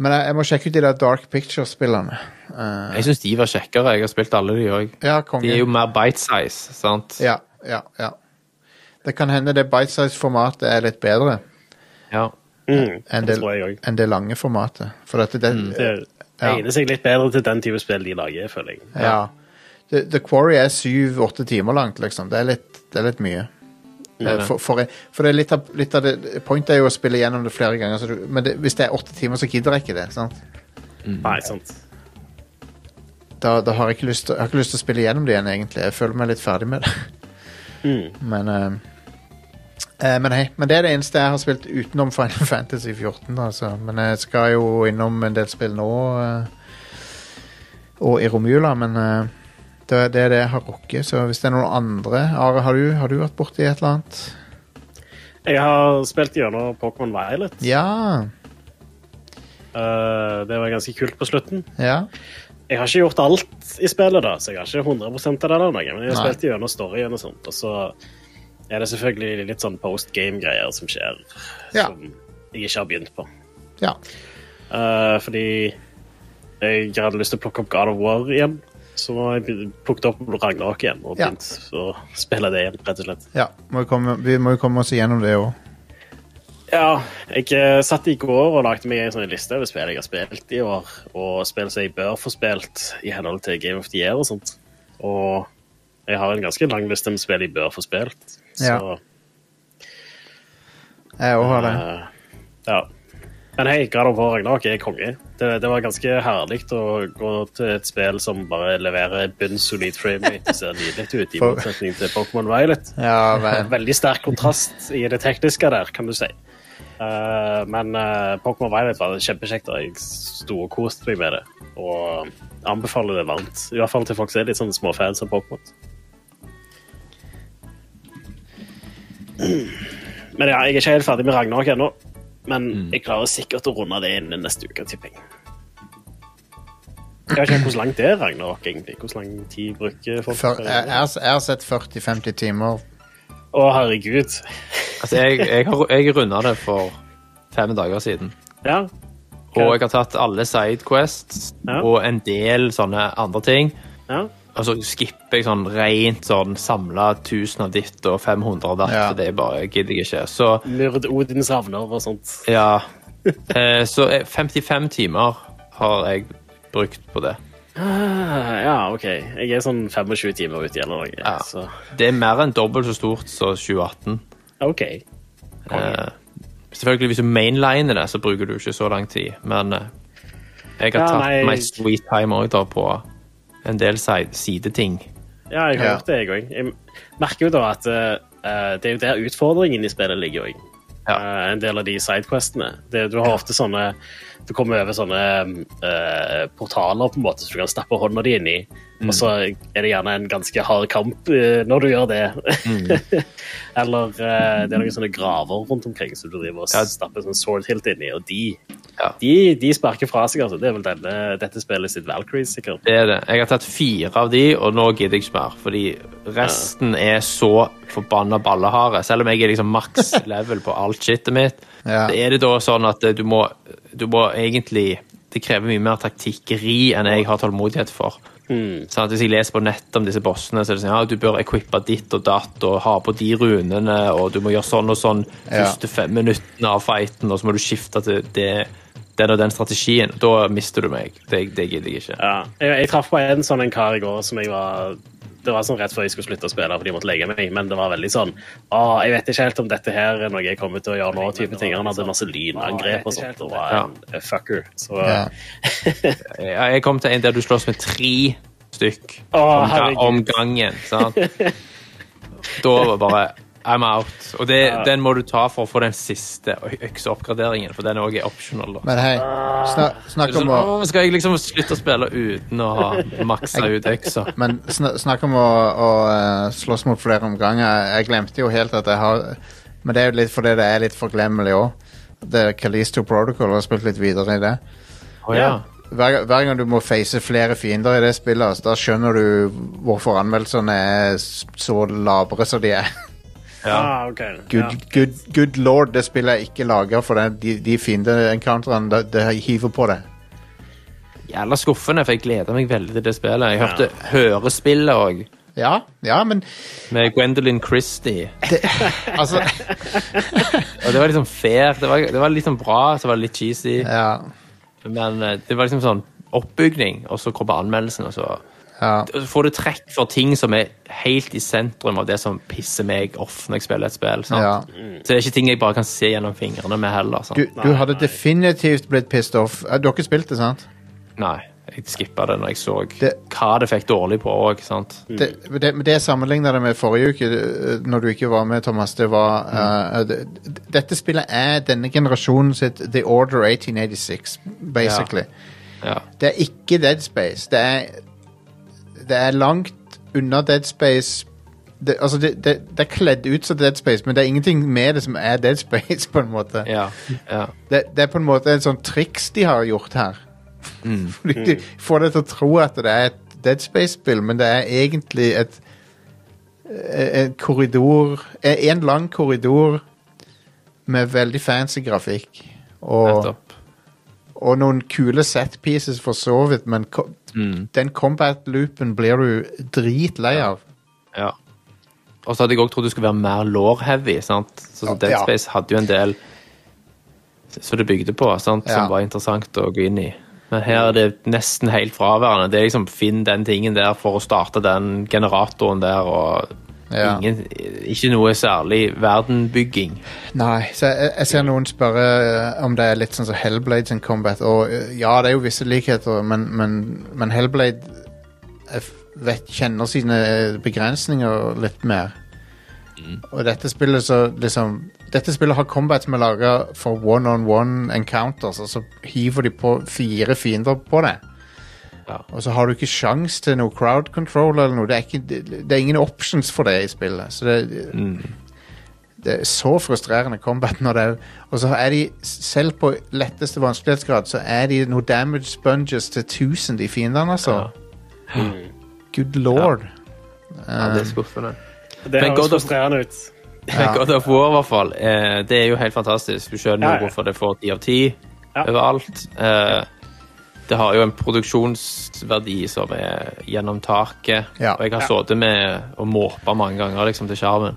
men jeg, jeg må sjekke ut de der Dark Picture-spillene. Uh, Jeg syns de var kjekkere. Jeg har spilt alle de òg. ja. De er jo mer bite size, sant? Ja, ja, ja. Det kan hende det bite-size-formatet er litt bedre Ja. Mm, enn det det, enn det lange formatet. For at det, Det Ja. egner seg litt bedre til den type spill de lager, føler jeg. ja. The, The Quarry er syv-åtte timer langt, liksom. Det er litt, det er litt mye. er. For, for, for det er litt av, litt av det Pointet er jo å spille gjennom det flere ganger, så du, men det, hvis det er åtte timer, så gidder jeg ikke det. sant? Nei, sant. Da, da har jeg ikke lyst til, jeg har ikke lyst til å spille gjennom det igjen, egentlig. Jeg føler meg litt ferdig med det. Mm. Men eh, eh, Men hei, men det er det eneste jeg har spilt utenom Final Fantasy 14. Altså. Men jeg skal jo innom en del spill nå. eh, og i romjula, men eh, det, det er det jeg har rukket. Så hvis det er noen andre Are, har du, har du vært borti et eller annet? Jeg har spilt gjennom Pokémon Violet. Ja. Uh, det var ganske kult på slutten. Ja. Jeg har ikke gjort alt i spillet, da, så jeg har ikke 100 av det, eller noe, men jeg har Nei. spilt gjennom storyen og sånt. Og så er det selvfølgelig litt sånn post game-greier som skjer, Ja. som jeg ikke har begynt på. ja. Uh, fordi jeg hadde lyst til å plukke opp God of War igjen. Så har jeg plukket opp Ragnarok igjen og Ja. begynt å spille det igjen, rett og slett. ja. Må vi, komme, vi må jo komme oss igjennom det òg. Ja, jeg eh, satt i går og lagde meg en sånn liste over spill jeg har spilt i år, og spill som jeg bør få spilt i henhold til Game of the Year og sånt. Og jeg har en ganske lang liste med spill jeg bør få spilt. Så Jeg òg har det. Uh, ja. Men hei, God of War Ragnarok er konge. Det, det var ganske herlig å gå til et spill som bare leverer bunnsolid framerate og ser nydelig ut, i motsetning til Pokémon Violet. Ja, men... Veldig sterk kontrast i det tekniske der, kan du si. Uh, men uh, Pokémon Violet var kjempekjekt, og jeg storkoste meg med det. Og anbefaler det varmt. I hvert fall til folk som er litt sånn småfans av Pokémon. Men ja, jeg er ikke helt ferdig med Ragnarok ennå. Men jeg klarer sikkert å runde det innen neste uke, tipper jeg. Jeg vet ikke hvor langt det er Ragnarok, egentlig. Hvor lang tid bruker folk? For, jeg, jeg, har- jeg har sett 40-50 timer. Å, herregud. Altså, jeg, jeg, har, jeg runda det for fem dager siden. Ja. Og jeg har tatt alle sidequests Ja. og en del sånne andre ting. ja. Og så skipper jeg sånn rent sånn samla 1000 av ditt og 500 av datt. Ja. Det er bare gidder jeg ikke. Så Myrd Odins ravner og sånt. ja. Eh, så eh, 55 timer har jeg brukt på det. Ah, Ja, OK. Jeg er sånn 25 timer ute eller noe. Ja. Så Det er mer enn dobbelt så stort som 2018. OK. Eh, selvfølgelig, hvis du mainliner det, så bruker du ikke så lang tid, men eh, jeg har Ja, tatt nei. meg sweet time òg, da, på en del side- sideting. Ja, jeg har Ja. gjort det, jeg òg. Jeg merker jo da at uh, det er jo der utfordringen i spillet ligger òg. Ja. en del av de sidequestene. Det, du har ofte sånne Du kommer over sånne uh, portaler på en måte, så du kan stappe hånda di inn i. Mm. Og så er det gjerne en ganske hard kamp eh, når du gjør det. Mm. Eller eh, det er noen sånne graver rundt omkring som du driver og Ja. stapper sånn sword hilt inn i, og de, Ja. de, de sparker fra seg, altså. Det er vel denne, dette spillet sitt Valkyrie, sikkert. Det er det. Jeg har tatt fire av de, og nå gidder jeg ikke mer. Fordi resten er så forbanna balleharde. Selv om jeg er liksom maks level på alt shitet mitt, Ja. er det da sånn at du må, du må egentlig Det krever mye mer taktikkeri enn jeg har tålmodighet for. Sånn at Hvis jeg leser på nettet om disse bossene, så er det sånn ja, du bør equippe ditt og datt og ha på de runene, og du må gjøre sånn og sånn Ja. første fem minuttene av fighten, og så må du skifte til det, den og den strategien. Da mister du meg. Det, det gidder jeg ikke. Ja. Jeg, jeg traff på en sånn en kar i går som jeg var Det var sånn rett før jeg skulle slutte å spille fordi jeg måtte legge meg, men det var veldig sånn Å, jeg vet ikke helt om dette her er noe jeg kommer til å gjøre nå, type ting. Han hadde masse lynangrep og sånt, og var Ja. en fucker. Så Ja. Ja, Jeg kom til en der du slåss med tre stykk om, om gangen. Sant? Da var det bare I'm out. Og det, Ja. den må du ta for å få den siste økseoppgraderingen, for den er også optional. Da. Men hei, snak, snakk om å skal jeg liksom slutte å spille uten å ha maksa ut øksa? Men sn snakk om å, å slåss mot flere omganger. Jeg glemte jo helt at jeg har Men det er jo litt fordi det er litt forglemmelig òg. Det er Kalisto Protocol har spilt litt videre i det. Oh, ja. Hver, hver gang du må face flere fiender i det spillet, altså, da skjønner du hvorfor anmeldelsene er så labre som de er. Ja. ah, okay. Good, Ja. good, good lord, det spillet er ikke laga for den. De, de fiende-encounterene, det, det hiver på det. Jævla skuffende, for jeg gleder meg veldig til det spillet. Jeg hørte hørespillet òg, Ja, ja, men med Gwendolyn Christie. altså Og det var liksom fair. Det var, det var sånn bra, så var det litt cheesy. Ja. Men eh, det var liksom sånn oppbygning, og så kommer anmeldelsen, og så ja. så får du trekk for ting som er helt i sentrum av det som pisser meg off når jeg spiller et spill. Sant? ja. Så det er ikke ting jeg bare kan se gjennom fingrene med heller. Sant? Du, du hadde definitivt blitt pissed off. Du har ikke spilt det, sant? Nei, jeg skippa det når jeg så Det- hva det fikk dårlig på òg. Det, det, det sammenligna det med forrige uke, eh, når du ikke var med, Thomas, det var eh, det, Dette spillet er denne generasjonen sitt The Order 1886, basically. Ja. Det er ikke Dead Space. Det er, det er langt unna Dead Space. Det, altså det, det, det er kledd ut som Dead Space, men det er ingenting med det som er Dead Space. på en måte. Ja, ja. Det, det er på en måte en sånn triks de har gjort her. Fordi de får deg til å tro at det er et Dead Space-spill, men det er egentlig et en korridor En lang korridor med veldig fancy grafikk. Og, og noen kule set pieces for så vidt, men ko den combat-loopen blir du dritlei av. Ja. Og så hadde jeg òg trodd du skulle være mer law-heavy. sant? Så, så Dead Ja. Space hadde jo en del som det bygde på, sant? Ja. som var interessant å gå inn i. Men her er det nesten helt fraværende. Det er liksom Finn den tingen der for å starte den generatoren der, og Ja. ingen, ikke noe særlig verdenbygging. Nei, så jeg, jeg ser noen spørre eh, om det er litt sånn som Hellblade sin combat. Og eh, ja, det er jo visse likheter, men, men, men Hellblade vet, kjenner sine eh, begrensninger litt mer. Og dette spillet så liksom Dette spillet har combat som er laga for one-on-one encounters, og så hiver de på fire fiender på det. Ja. Og så har du ikke sjans til noe crowd control eller noe. Det er, ikke, det, det er ingen options for det i spillet. Så det, det er så frustrerende combat når det er Og så er de, selv på letteste vanskelighetsgrad, så er de noe damage sponges til 1000, de fiendene, altså. Good lord. Ja, det er skuffende. Det Men høres frustrerende ut. Men God of War, i hvert fall. Eh, det er jo helt fantastisk. Du skjønner jo ja. hvorfor det får ti av ti Ja. overalt. Eh, det har jo en produksjonsverdi som er gjennom taket. Ja. Og jeg har Ja. sittet med og måpa mange ganger liksom, til skjermen.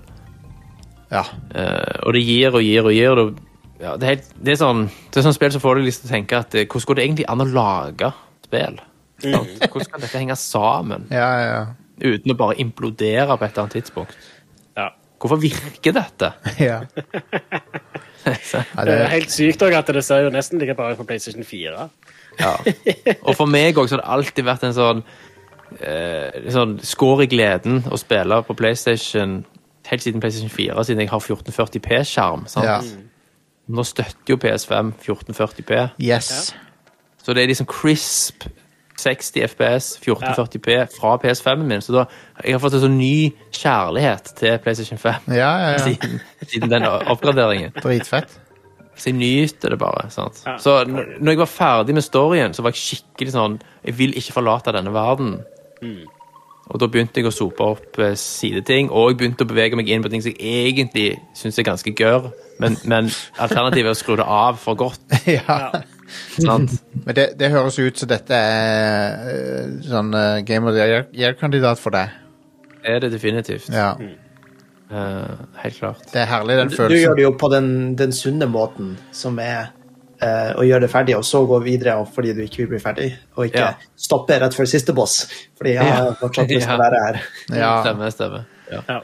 Ja. Uh, og det gir og gir og gir. Og, ja, det, er helt, det, er sånn, det er sånn spill som får deg lyst til å tenke at eh, hvordan går det egentlig an å lage spill? Mm. Hvordan kan dette henge sammen Ja, ja, ja. uten å bare implodere på et eller annet tidspunkt? Ja. Hvorfor virker dette? ja. ja Det det, er helt sykt òg at det ser jo nesten like bra ut på PlayStation 4. Ja. Og for meg også, har det alltid vært en sånn, eh, sånn skår i gleden å spille på PlayStation helt siden PlayStation 4, siden jeg har 1440p-skjerm. sant? ja. Nå støtter jo PS5 1440p, Yes. så det er liksom crisp 60 FPS, 1440p fra PS5-en min. Så da, jeg har fått en sånn ny kjærlighet til PlayStation 5 Ja, ja, ja. siden, siden den oppgraderingen. Dritfett. Så jeg nyter det bare. sant? Ja. Så når jeg var ferdig med storyen, så var jeg skikkelig sånn Jeg vil ikke forlate denne verden. Og da begynte jeg å sope opp eh, sideting, og jeg begynte å bevege meg inn på ting som jeg egentlig syns er ganske gørr, men, men alternativet er å skru det av for godt. ja. sant? Men det, det høres ut som dette er eh, sånn uh, Game of the Year- Year-kandidat for deg. Det er det definitivt. Ja. Eh, helt klart. Det er herlig, den Du, du gjør det jo på den, den sunne måten, som er eh, å gjøre det ferdig, og så gå videre fordi du ikke vil bli ferdig. Og ikke Ja. stoppe rett før siste boss, fordi jeg har fortsatt lyst til å være her. Ja. Stemmer, stemmer. Ja. Ja.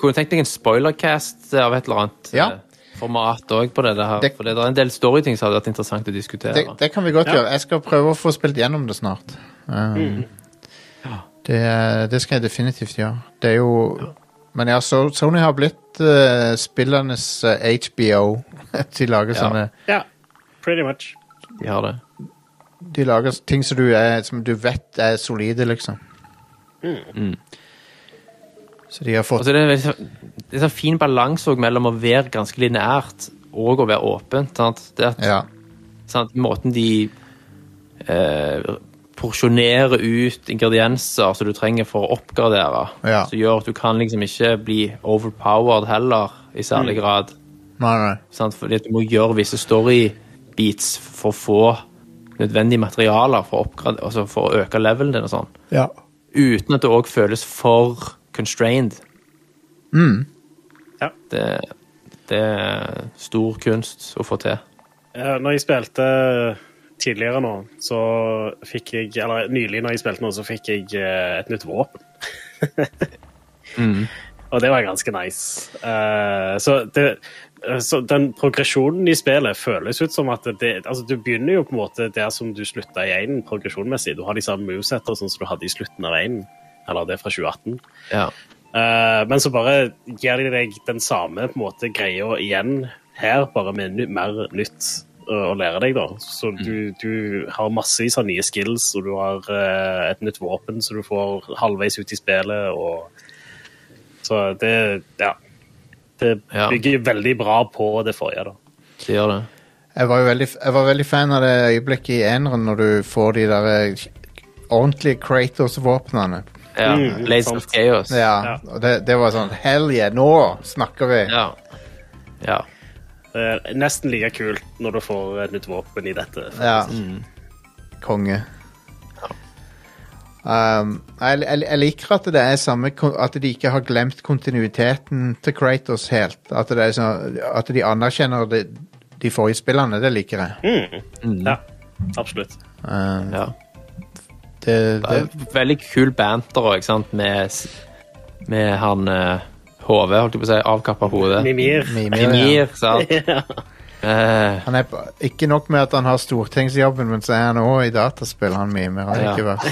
Kunne tenkt deg en spoilercast av et eller annet Ja. eh, format òg på det her. Det- For det er en del storyting som hadde vært interessant å diskutere. Det, det kan vi godt Ja. gjøre. Jeg skal prøve å få spilt gjennom det snart. Um, det, det skal jeg definitivt gjøre. Det er jo Men ja, så, Sony har blitt uh, spillernes uh, HBO. De lager Ja. sånne ja. Pretty much. De har det. De lager ting som du, er, som du vet er solide, liksom. Mm. Så de har fått så er det, en veldig- det er en sånn fin balanse mellom å være ganske lineært og å være åpent. Sant? Det at, Ja. sant? Måten de eh, porsjonerer ut ingredienser som du trenger for å oppgradere, Ja. som gjør at du kan liksom ikke bli overpowered heller i særlig grad. Nei, nei. Sant? Fordi at du må gjøre visse story-beats for å få nødvendige materialer for å, altså for å øke levelen din og sånn. Ja. Uten at det òg føles for constrained. Ja. Det, det er stor kunst å få til. Når jeg spilte tidligere nå, så fikk jeg Eller nylig når jeg spilte nå, så fikk jeg eh, et nytt våpen. Og det var ganske nice. Uh, så, det, eh, så den progresjonen i spillet føles ut som at det Altså, du begynner jo på en måte der som du slutta i én progresjonmessig. Du har de samme movesetter sånn som du hadde i slutten av én, eller det er fra 2018. Ja. Uh, men så bare gir de deg den samme på en måte greia igjen her, bare med mer nytt å å lære deg. da. Så du, du har massevis av nye skills, og du har uh, et nytt våpen som du får halvveis ut i spillet. og Så det Ja. Det Ja. bygger veldig bra på det forrige. da. Det gjør det. Jeg var jo veldig, jeg var veldig fan av det øyeblikket i eneren når du får de der eh, ordentlige Kratos-våpnene. Ja. Mm, Blades of Chaos. Ja, Ja. og det, det var sånn Hell yeah, nå snakker vi! Ja. ja. Er nesten like kult når du får et nytt våpen i dette. Ja. Konge. Um, jeg, jeg, jeg liker at det er samme At de ikke har glemt kontinuiteten til Kratos helt. At, det er sånn, at de anerkjenner de, de forrige spillene. Det liker jeg. Ja, absolutt. Um, ja. det, Det det, er veldig kul banter òg, med med han eh, HV, holdt jeg på å si, avkappa hode. Mimir. Mimir, ja. Mimir, sant? Eh, Han er på- ikke nok med at han har stortingsjobben, men så er han òg i dataspill, han mimer. Han er Ja. ikke vært.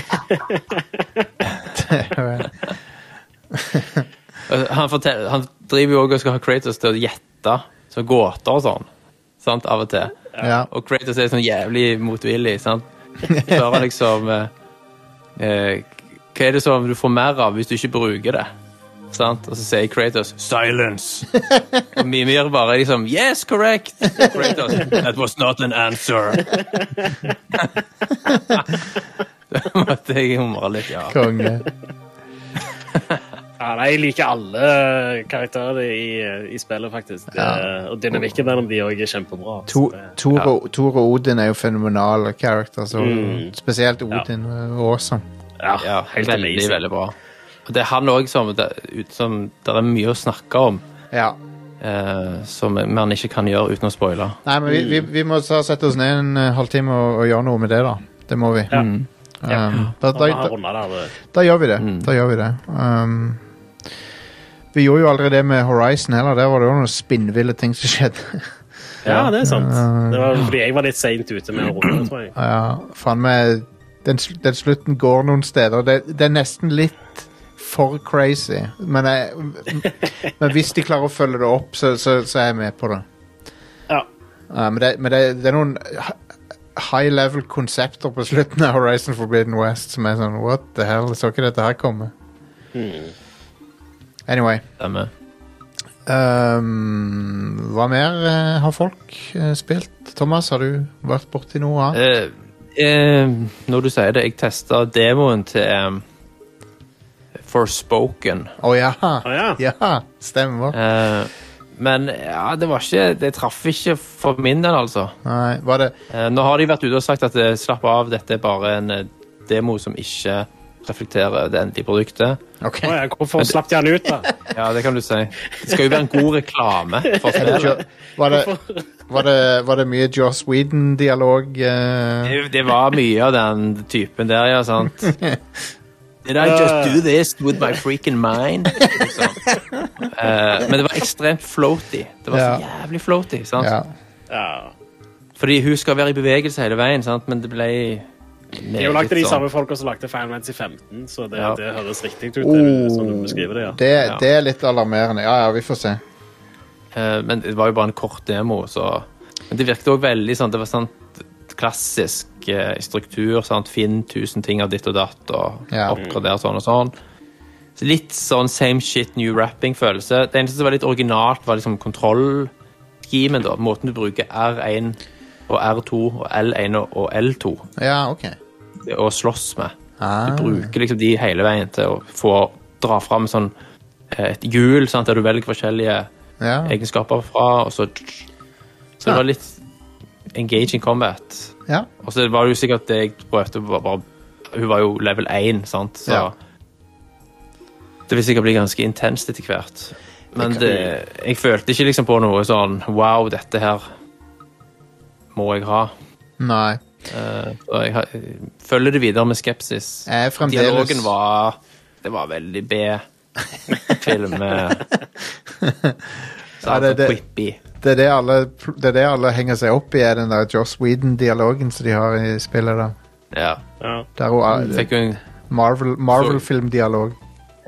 Det er- han, forteller, han driver jo også og skal ha Kratos til å gjette så gåter og sånn. Sant, av og til. ja. Og Kratos er sånn jævlig motvillig, sant? Spør han liksom eh, eh, Hva er det som du får mer av hvis du ikke bruker det? Sant? Og så sier Kratos 'silence'. Og Mimir bare liksom 'yes, correct'. Kratos 'that was not an answer'. Da måtte jeg humre litt, ja. Konge. Ja, nei, jeg liker alle karakterene i, i spillet, faktisk. Det, Og dynamikken mellom de òg er kjempebra. To, Så det- Thor, og, Odin er jo fenomenale characters, Mm. spesielt Odin. Ja. Awesome. ja, ja helt veldig, amazing. veldig bra. Og det er han òg som, som Det er mye å snakke om. Ja. eh, som man ikke kan gjøre uten å spoile. Nei, men vi, vi, vi må sette oss ned en eh, halvtime og, og gjøre noe med det, da. Det må vi. Ja. Um, da, Da, da, da, det allerede. da gjør vi det. Mm. Da gjør vi det. Um, vi gjorde jo aldri det med Horizon heller. Der var det jo noen spinnville ting som skjedde. Ja, det er sant. Det var fordi jeg var litt seint ute med å runde tror jeg. Ja, faen meg den, den slutten går noen steder. Det, det er nesten litt for crazy. Men, jeg, men hvis de klarer å følge det opp, så, så, så er jeg med på det. Ja. Uh, men det, men det, det er noen high level konsepter på slutten av Horizon Forbidden West som er sånn What the hell? Jeg så ikke dette her komme. Anyway. Stemmer. Um, hva mer uh, har folk uh, spilt? Thomas, har du vært borti noe annet? Uh, når du sier det, jeg testa demoen til um, Forspoken. Å ja. Oh, ja. ja! Stemmer. Uh, men ja, det var ikke Det traff ikke for min del, altså. Nei, var det Uh, nå har de vært ute og sagt at eh, slapp av, dette er bare en demo som ikke reflekterer det endelige produktet. Okay. Å ja, hvorfor slapp de han ut, da? Ja, det kan du si. Det skal jo være en god reklame for var, det, var, det, var det mye Joss Whedon-dialog? Uh... Det, det var mye av den typen der, ja, sant? Did I just do this with my freaking mind? Liksom. Eh, men det var ekstremt floaty. Det var så jævlig floaty, sant? Ja. Ja. Fordi hun skal være i bevegelse hele veien, sant? men det ble De har jo lagd de samme folka som lagde Final Fantasy 15, så det, Ja. det høres riktig ut, det, sånn det. ja. Det, det er litt alarmerende. Ja, ja, vi får se. Uh, men det var jo bare en kort demo, så Men det virket òg veldig sånn Det var sånn klassisk eh, struktur. Sant? Finn 1000 ting av ditt og datt, og Ja. oppgrader sånn og sånn. Så litt sånn same shit, new rapping-følelse. Det eneste som var litt originalt, var liksom kontrollskimen, da. Måten du bruker R1 og R2 og L1 og L2 Ja, OK. å slåss med. Ah. Du bruker liksom de hele veien til å få dra fram sånn eh, et hjul sant, der du velger forskjellige Ja. egenskaper fra, og så Så det var litt engaging combat. Ja. Og så var det jo sikkert det jeg prøvde var bare Hun var jo level 1, sant, så Ja. Det vil sikkert bli ganske intenst etter hvert. Men Det kan- det, jeg følte ikke liksom på noe sånn Wow, dette her må jeg ha. Nei. Eh, og jeg, har- følger det videre med skepsis. Jeg er fremdeles Dialogen var Det var veldig B-film. Ja, det- det- Quippy. det, er det, alle, det er det alle henger seg opp i, er den der Joss Whedon-dialogen som de har i spillet. da. Ja. Ja. Det hun, Fikk en Marvel- Marvel-filmdialog.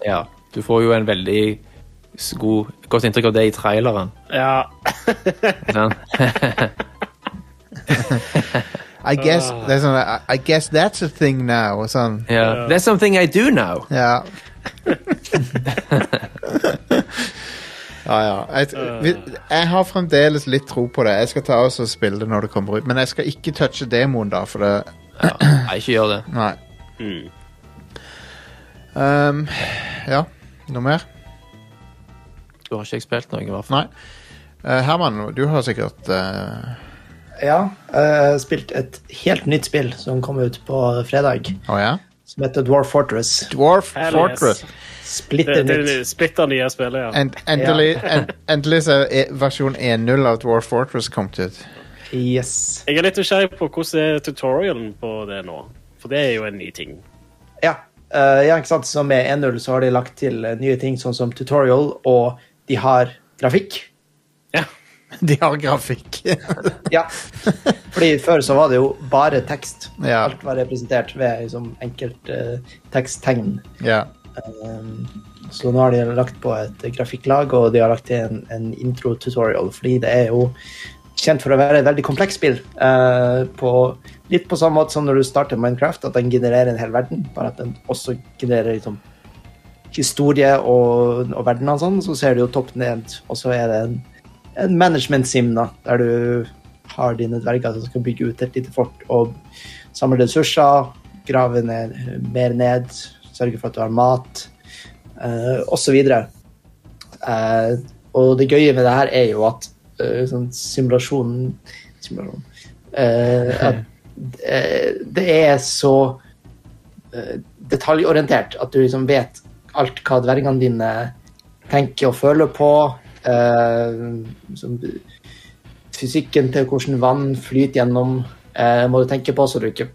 Ja. Du får jo en veldig god, godt inntrykk av det i traileren. ja. sant? I guess, det er sånn, I, I guess that's a thing now. Sånn. ja. That's something I do now. Ja. ja, ja. Jeg, vi, jeg har fremdeles litt tro på det. Jeg skal ta oss og spille det når det kommer ut. Men jeg skal ikke touche demoen, da, for det Ja. Nei, ikke gjør det. Nei. Um, ja, noe mer? Du har ikke jeg spilt noe, i hvert fall. Nei. Uh, Herman, du har sikkert uh... Ja, jeg har spilt et helt nytt spill som kom ut på fredag, Oh, ja? Som heter Dwarf Fortress. Dwarf Hell Fortress. yes. Splitter Det, det, det splitter nye spillet, ja. End, endelig, en, endelig så er e- versjon 1.0 av Dwarf Fortress kommet ut. Yes. Jeg er litt nysgjerrig på hvordan er tutorialen på det nå. For det er jo en ny ting. Ja. uh, ja, ikke sant? Så med 1.0 så har de lagt til eh, nye ting, sånn som tutorial, og de har grafikk. De har grafikk. Ja. Fordi før så var det jo bare tekst. Ja. Alt var representert ved liksom, enkelt eh, teksttegn. ja. Um, så nå har de lagt på et grafikklag, og de har lagt til en, en intro-tutorial, fordi det er jo kjent for å være et veldig komplekst spill. Uh, på, litt på samme måte som når du starter Minecraft, at den genererer en hel verden, bare at den også genererer liksom, historie og, og verden og sånn, så ser du jo topp ned, og så er det en, en management sim, da, der du har dine dverger som skal bygge ut et lite fort og samle ressurser, grave ned, mer ned, sørge for at du har mat, uh, osv. Uh, og det gøye med det her er jo at uh, sånn simulasjonen, simulasjon, uh, at eh, det er så detaljorientert at du liksom vet alt hva dvergene dine tenker og føler på. Eh, som fysikken til hvordan vann flyter gjennom, eh, må du tenke på så du ikke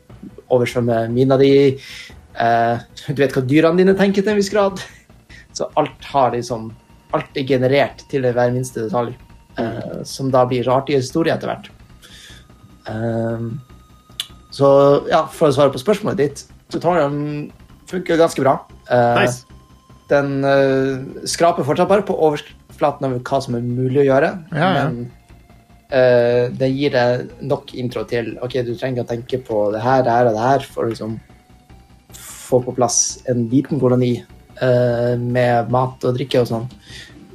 oversvømmer mina di. Eh, du vet hva dyrene dine tenker til en viss grad. Så alt har liksom Alt er generert til hver minste detalj, eh, som da blir artige historier etter hvert. Eh, så ja, for å svare på spørsmålet ditt, tutorialen funker ganske bra. Eh, Nice. Den skraper fortsatt bare på overflaten over hva som er mulig å gjøre, Ja, ja. men uh, det gir deg nok intro til ok, du trenger å tenke på det her, det her og det her for å liksom få på plass en liten koloni uh, med mat og drikke og sånn.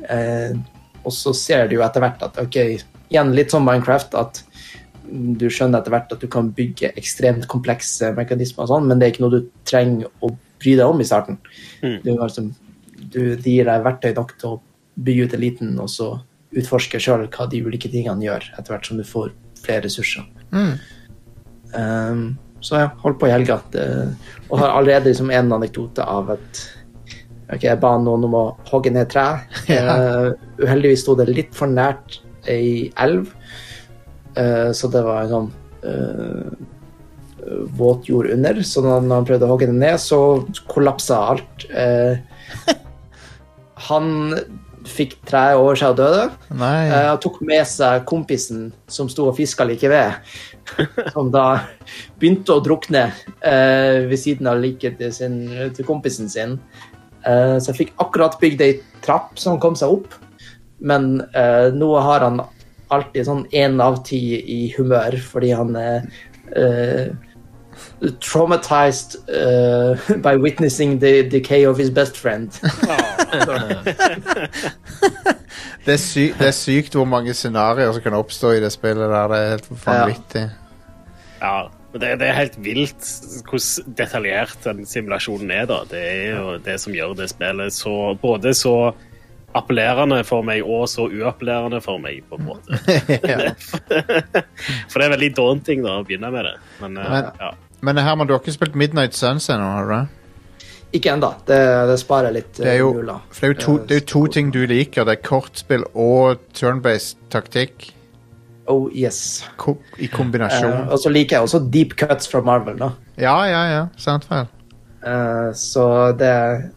Uh, og så ser du jo etter hvert at ok, igjen litt som Minecraft, at du skjønner etter hvert at du kan bygge ekstremt komplekse mekanismer og sånn, men det er ikke noe du trenger å bry deg om i starten. Mm. Du, liksom, du, de gir deg verktøy nok til å bygge ut eliten, og så utforske sjøl hva de ulike tingene gjør, etter hvert som du får flere ressurser. Mm. Um, så jeg holdt på i helga, og har allerede liksom en anekdote av at ok, jeg ba noen om å hogge ned tre. Uh, uheldigvis sto det litt for nært ei elv, uh, så det var en sånn uh, våt jord under. Så når han prøvde å hogge det ned, så kollapsa alt. Eh, han fikk treet over seg og døde. Nei. Eh, Han tok med seg kompisen som sto og fiska like ved, som da begynte å drukne eh, ved siden av liket til, sin, til kompisen sin. Eh, så jeg fikk akkurat bygd ei trapp så han kom seg opp, men eh, nå har han alltid sånn én av ti i humør fordi han er eh, traumatized uh, by witnessing the decay of his best friend. Det er, sy det er sykt hvor mange scenarioer som kan oppstå i det spillet der. Det er helt vanvittig. Ja, ja det, det er helt vilt hvordan detaljert den simulasjonen er. da. Det er jo det som gjør det spillet så, både så appellerende for meg og så uappellerende for meg, på en måte. For det er veldig daunting da, å begynne med det. Men, eh, Men- ja. Men Herman, du har ikke spilt Midnight Suns ennå, har du det? Ikke ennå. Det, det sparer litt. Det er jo, eh, for det er jo to, det er jo to ting du liker. Det er kortspill og turn-based taktikk Oh, yes. ko i kombinasjon. kombinasjon. og så liker jeg også deep cuts fra Marvel, da. Ja, ja, ja. Sant vel. Uh, så det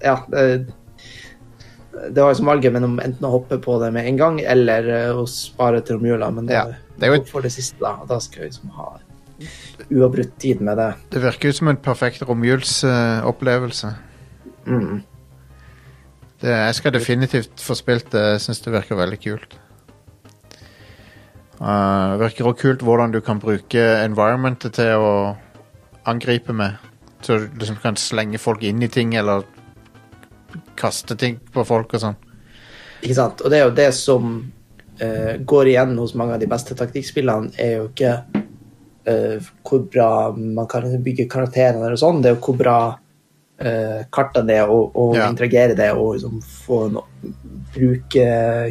Ja. Det, det var liksom valget mellom enten å hoppe på det med en gang eller eh, å spare til romjula, men det, Ja, det jo det siste, da. Da skal jeg liksom ha uavbrutt tid med det. Det virker ut som en perfekt romjulsopplevelse. Mm. Det, jeg skal definitivt få spilt det. Jeg syns det virker veldig kult. Uh, det virker også kult hvordan du kan bruke environmentet til å angripe med. Så du liksom kan slenge folk inn i ting, eller kaste ting på folk og sånn. Ikke sant? Og det er jo det som uh, går igjen hos mange av de beste taktikkspillene, er jo ikke eh, hvor bra man kan bygge karakterene og sånn, det er jo hvor bra uh, kartene er og, og Ja. interagere det og liksom få no bruke,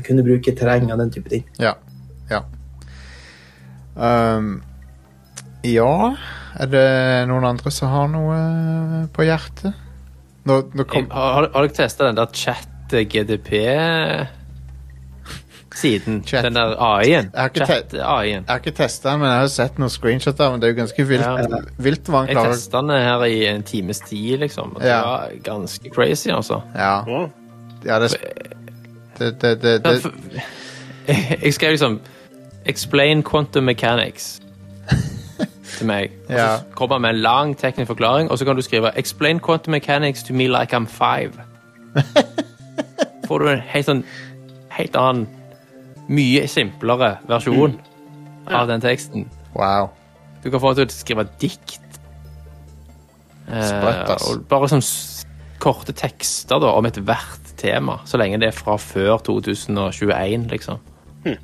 kunne bruke terreng og den type ting. Ja. Ja. Um, ja Er det noen andre som har noe eh, på hjertet? Nå, nå kom Har, har, har dere testa den der chat-GDP? Siden. Chat. Den der AI-en. Jeg har ikke. Jeg testa den, men jeg har sett noen screenshot av den. Det er jo ganske vilt, Ja. vilt hva han Jeg klarer. testa den her i en times tid, liksom. Og det Ja. var ganske crazy, altså. Ja, ja det, det, det, det, det, Jeg skrev liksom Explain quantum mechanics til meg. Og Ja. så kommer han med en lang teknisk forklaring, og så kan du skrive Explain quantum mechanics to me like I'm five. Får du en helt sånn helt annen, mye simplere versjon av den teksten. Wow. Du kan få til å skrive dikt. Eh, Sprøtt, ass. Eh, bare sånn korte tekster da, om ethvert tema, så lenge det er fra før 2021, liksom. Hm.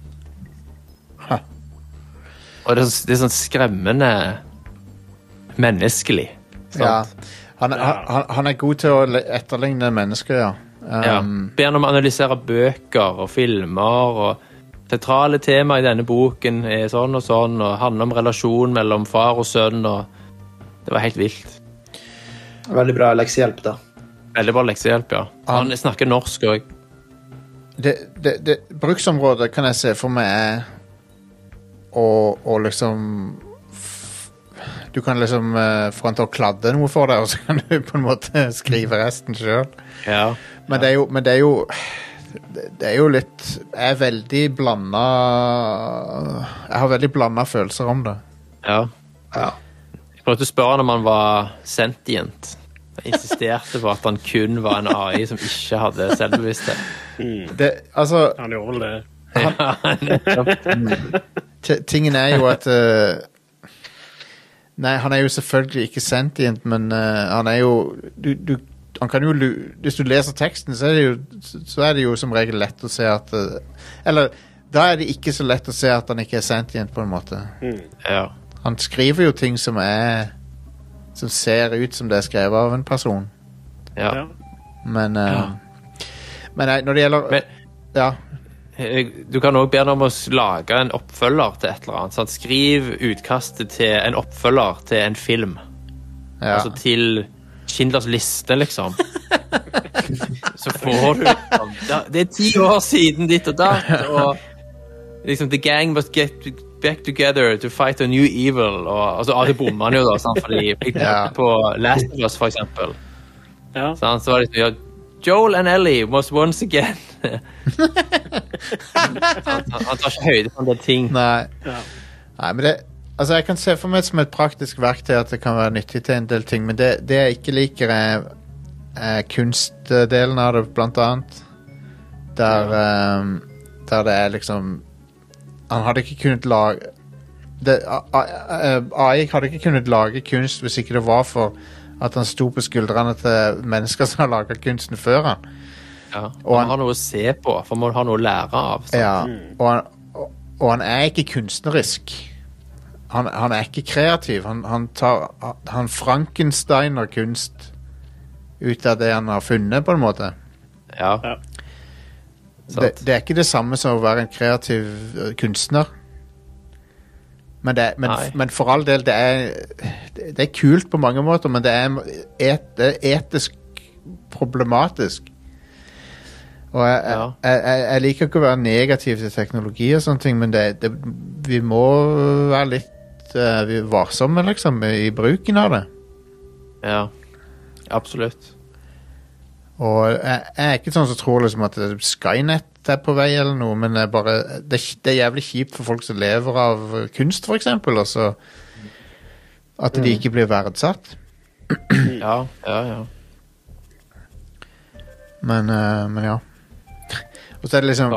Og det er, så- det er sånn skremmende menneskelig. Ja. Han, han, han er god til å etterligne mennesker, ja. Ja. Um, Ber han om å analysere bøker og filmer og Sentrale tema i denne boken er sånn og sånn, og handler om relasjon mellom far og sønn, og Det var helt vilt. Veldig bra leksehjelp, da. Veldig bra leksehjelp, ja. Han snakker norsk òg. det, det, det, bruksområdet kan jeg se for meg er å, å liksom Du kan liksom uh, få han til å kladde noe for deg, og så kan du på en måte skrive resten sjøl. Ja. Men, det er jo- men det er jo det er jo litt Jeg er veldig blanda Jeg har veldig blanda følelser om det. ja. Ja. Jeg prøvde å spørre når om han var sentient. Jeg insisterte på at han kun var en AI som ikke hadde selvbevissthet. det altså, Han gjorde vel det. Han, tingen er jo at uh, Nei, han er jo selvfølgelig ikke sentient, men uh, han er jo du, du, Han kan jo Hvis du leser teksten, så er det jo, så er det jo som regel lett å se at eh, Eller da er det ikke så lett å se at han ikke er sentient, på en måte. Ja. Han skriver jo ting som er Som ser ut som det er skrevet av en person. ja. Men uh, Ja. Men nei, når det gjelder Men Ja. eh, du kan òg be ham om å lage en oppfølger til et eller annet. Sant? Skriv utkastet til en oppfølger til en film. ja. Altså til Schindlers liste, liksom. Så får du Det er ti år siden ditt og datt, og liksom The gang must get back together to fight a new evil. Og altså, ah, det bommer han jo, da, sant? fordi Ja. på Last of Us, for eksempel. Ja. Sant? Så var det liksom, ja, Joel and Ellie must once again han, han, han tar ikke høyde for en del ting. Nei. Ja. Nei, men det Altså, jeg kan se for meg som et praktisk verktøy at det kan være nyttig til en del ting, men det, det jeg ikke liker, er, er kunstdelen av det, blant annet. Der, um, der det er liksom Han hadde ikke kunnet lage det, AI hadde ikke kunnet lage kunst hvis ikke det var for at han sto på skuldrene til mennesker som har laga kunsten før han. Ja. Og han- har noe å se på, for man har noe å lære av. Ja, og, han, og, og han er ikke kunstnerisk. Han, han er ikke kreativ. Han, han, tar, han Frankensteiner kunst ut av det han har funnet, på en måte. Ja. Ja. Det, det er ikke det samme som å være en kreativ kunstner. Men, det, men, men for all del, det er, det, det er kult på mange måter, men det er, et, det er etisk problematisk. Og jeg, Ja. jeg, jeg, jeg liker ikke å være negativ til teknologi og sånne ting, men det, det, vi må være litt eh, vi er varsomme, liksom, i bruken av det. ja. Absolutt. Og jeg, jeg er ikke sånn som tror liksom at Skynet er på vei eller noe, men jeg bare, det, er- det er jævlig kjipt for folk som lever av kunst, for eksempel, og så at de ikke blir verdsatt. Ja, ja, ja. Men, uh, men ja. Og så er det liksom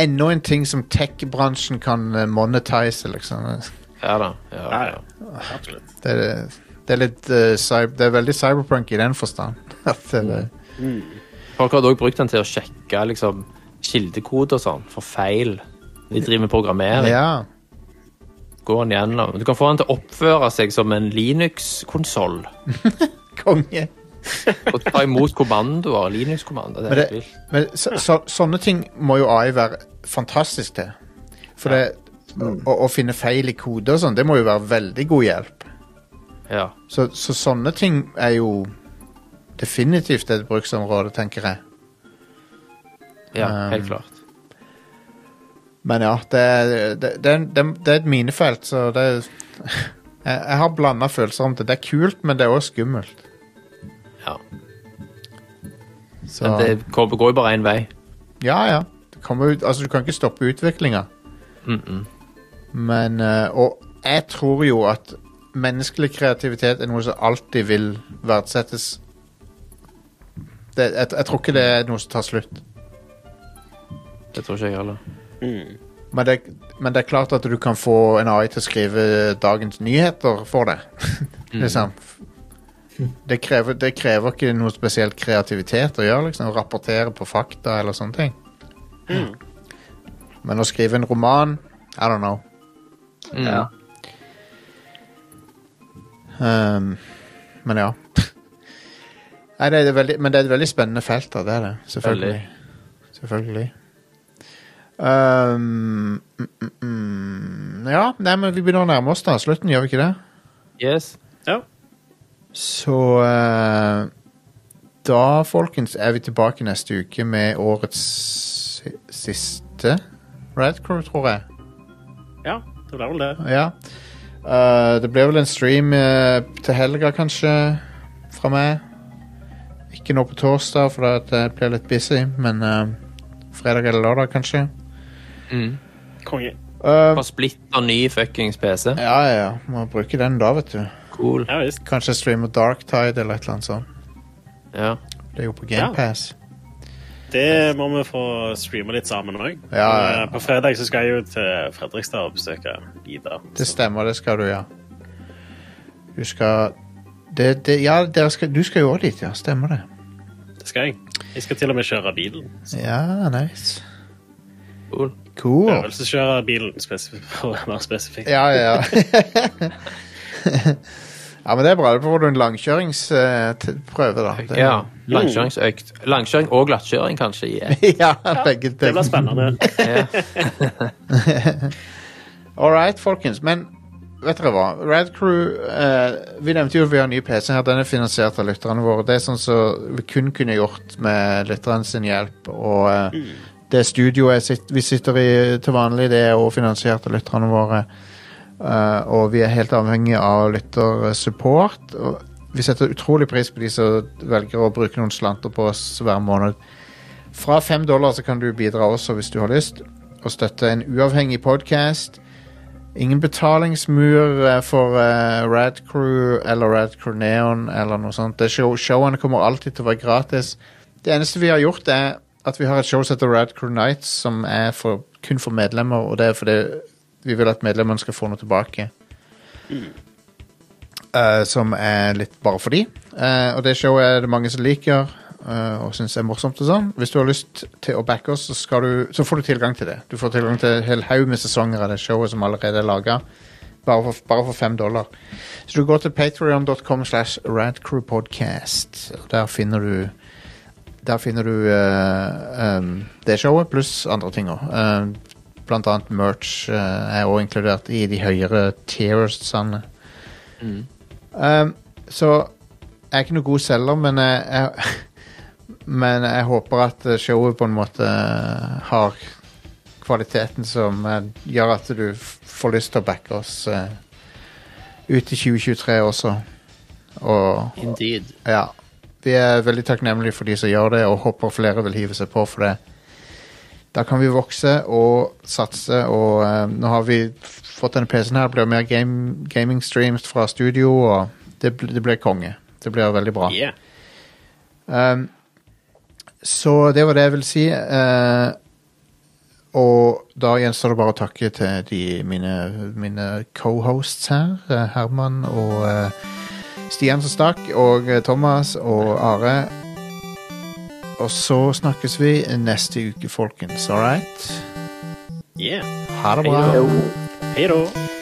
enda en ting som tech-bransjen kan eh, monetize, liksom. Ja da. Ja, Ja. Absolutt. Det er, det er litt uh, cyber, Det er veldig cyberpunk i den forstand. At det, Folk hadde òg brukt den til å sjekke liksom, kildekode og sånn, for feil. De driver med programmering. ja. Går den gjennom. Du kan få den til å oppføre seg som en Linux-konsoll. Konge. Og ta imot kommandoer. Linux-kommandoer. Det Men er det- helt vilt. Men så, så, sånne ting må jo AI være fantastisk til. For det, å, å finne feil i kode og sånn, det må jo være veldig god hjelp. Ja. Så, så sånne ting er jo definitivt et bruksområde, tenker jeg. ja, Um, helt klart. Men ja, det, er- det, det, det, det er et minefelt, så det er Jeg, jeg har blanda følelser om det. Det er kult, men det er òg skummelt. Ja. Så Men det går jo bare én vei. ja, ja. Det ut, altså, du kan ikke stoppe utviklinga. Mm-mm. Men eh, Og jeg tror jo at menneskelig kreativitet er noe som alltid vil verdsettes. Det, jeg, jeg tror ikke det er noe som tar slutt. Det tror ikke jeg heller. Men det, men det er klart at du kan få en AI til å skrive dagens nyheter for deg. liksom. Det krever, det krever ikke noe spesielt kreativitet å gjøre, liksom. Rapportere på fakta eller sånne ting. Men å skrive en roman I don't know. Mm. Ja. Um, men ja. Nei, det er veldig, men det er et veldig spennende felt, da. Det er det. Selvfølgelig. Selvfølgelig. Um, mm, mm. Ja, nei, men vi begynner å nærme oss da slutten, gjør vi ikke det? Yes. Ja. Så uh, da, folkens, er vi tilbake neste uke med årets siste Red tror jeg. ja, det blir vel det. Ja. Eh, det blir vel en stream eh, til helga, kanskje, fra meg. Ikke nå på torsdag, for det blir litt busy, men eh, fredag eller lørdag, kanskje. Mm. Konge. Eh, På splitter ny fuckings PC. ja, ja, ja. Må bruke den da, vet du. Cool. Ja visst. Kanskje streame Darktide eller et eller annet sånt. Ja. Det er jo på Ja. GamePass. Det må vi få streame litt sammen òg. Ja, ja. På fredag så skal jeg jo til Fredrikstad og besøke Ida. Det stemmer, det skal du, ja. Du skal det, det, Ja, dere skal, du skal jo også dit, ja. Stemmer det. Det skal jeg. Jeg skal til og med kjøre bilen. Så Ja, nice. Cool. Cool. Øvelseskjøre bilen, for å være spesifikk. Ja, ja. ja, men det er bra. Da får du en langkjøringsprøve, da. Det, Ja. Langkjøringsøkt. Langkjøring og glattkjøring, kanskje. Yeah. ja, begge ting. Det blir spennende. All right, folkens. Men vet dere hva? Rad Crew eh, Vi nevnte jo at vi har ny PC her. Den er finansiert av lytterne våre. Det er sånn som vi kun kunne gjort med lytterne sin hjelp. Og eh, det studioet vi sitter i til vanlig, det er også finansiert av lytterne våre. Eh, og vi er helt avhengig av lyttersupport. Og vi setter utrolig pris på de som velger å bruke noen slanter på oss hver måned. Fra fem dollar så kan du bidra også hvis du har lyst, og støtte en uavhengig podkast. Ingen betalingsmur eh, for uh, Rad Crew eller Rad Crew Neon eller noe sånt. Show, showene kommer alltid til å være gratis. Det eneste vi har gjort, er at vi har et show som heter Rad Crew Nights, som er for, kun for medlemmer, og det er fordi vi vil at medlemmene skal få noe tilbake. Eh, som er litt bare for de. Uh, og det showet er det mange som liker uh, og syns er morsomt. og sånn. Hvis du har lyst til å backe oss, så, du, så får du tilgang til det. Du får tilgang til en hel haug med sesonger av det showet som allerede er laga. Bare bare for fem dollar. Så du går til patreon.com slash radcrewpodcast. Der finner du der finner du uh, um, det showet, pluss andre ting òg. Blant annet merch uh, er også inkludert i de høyere tiersene. Um, så jeg er ikke noe god selger, men jeg, jeg, men jeg håper at showet på en måte har kvaliteten som eh, gjør at du får lyst til å backe oss uh, ut i 2023 også. Og Indeed. ja, vi er veldig takknemlige for de som gjør det, og håper flere vil hive seg på for det. Da kan vi vokse og satse, og eh, nå har vi fått denne PC-en her. Det blir mer game, gaming streams fra studio, og det, bl- det blir konge. Det blir veldig bra. Yeah. Um, så det var det jeg vil si. eh, og da gjenstår det bare å takke til de, mine, mine co-hosts her. eh, Herman og eh, Stian som stakk, og eh, Thomas og Are. Og så snakkes vi neste uke, folkens. All right? yeah. Ha det bra. Hei da.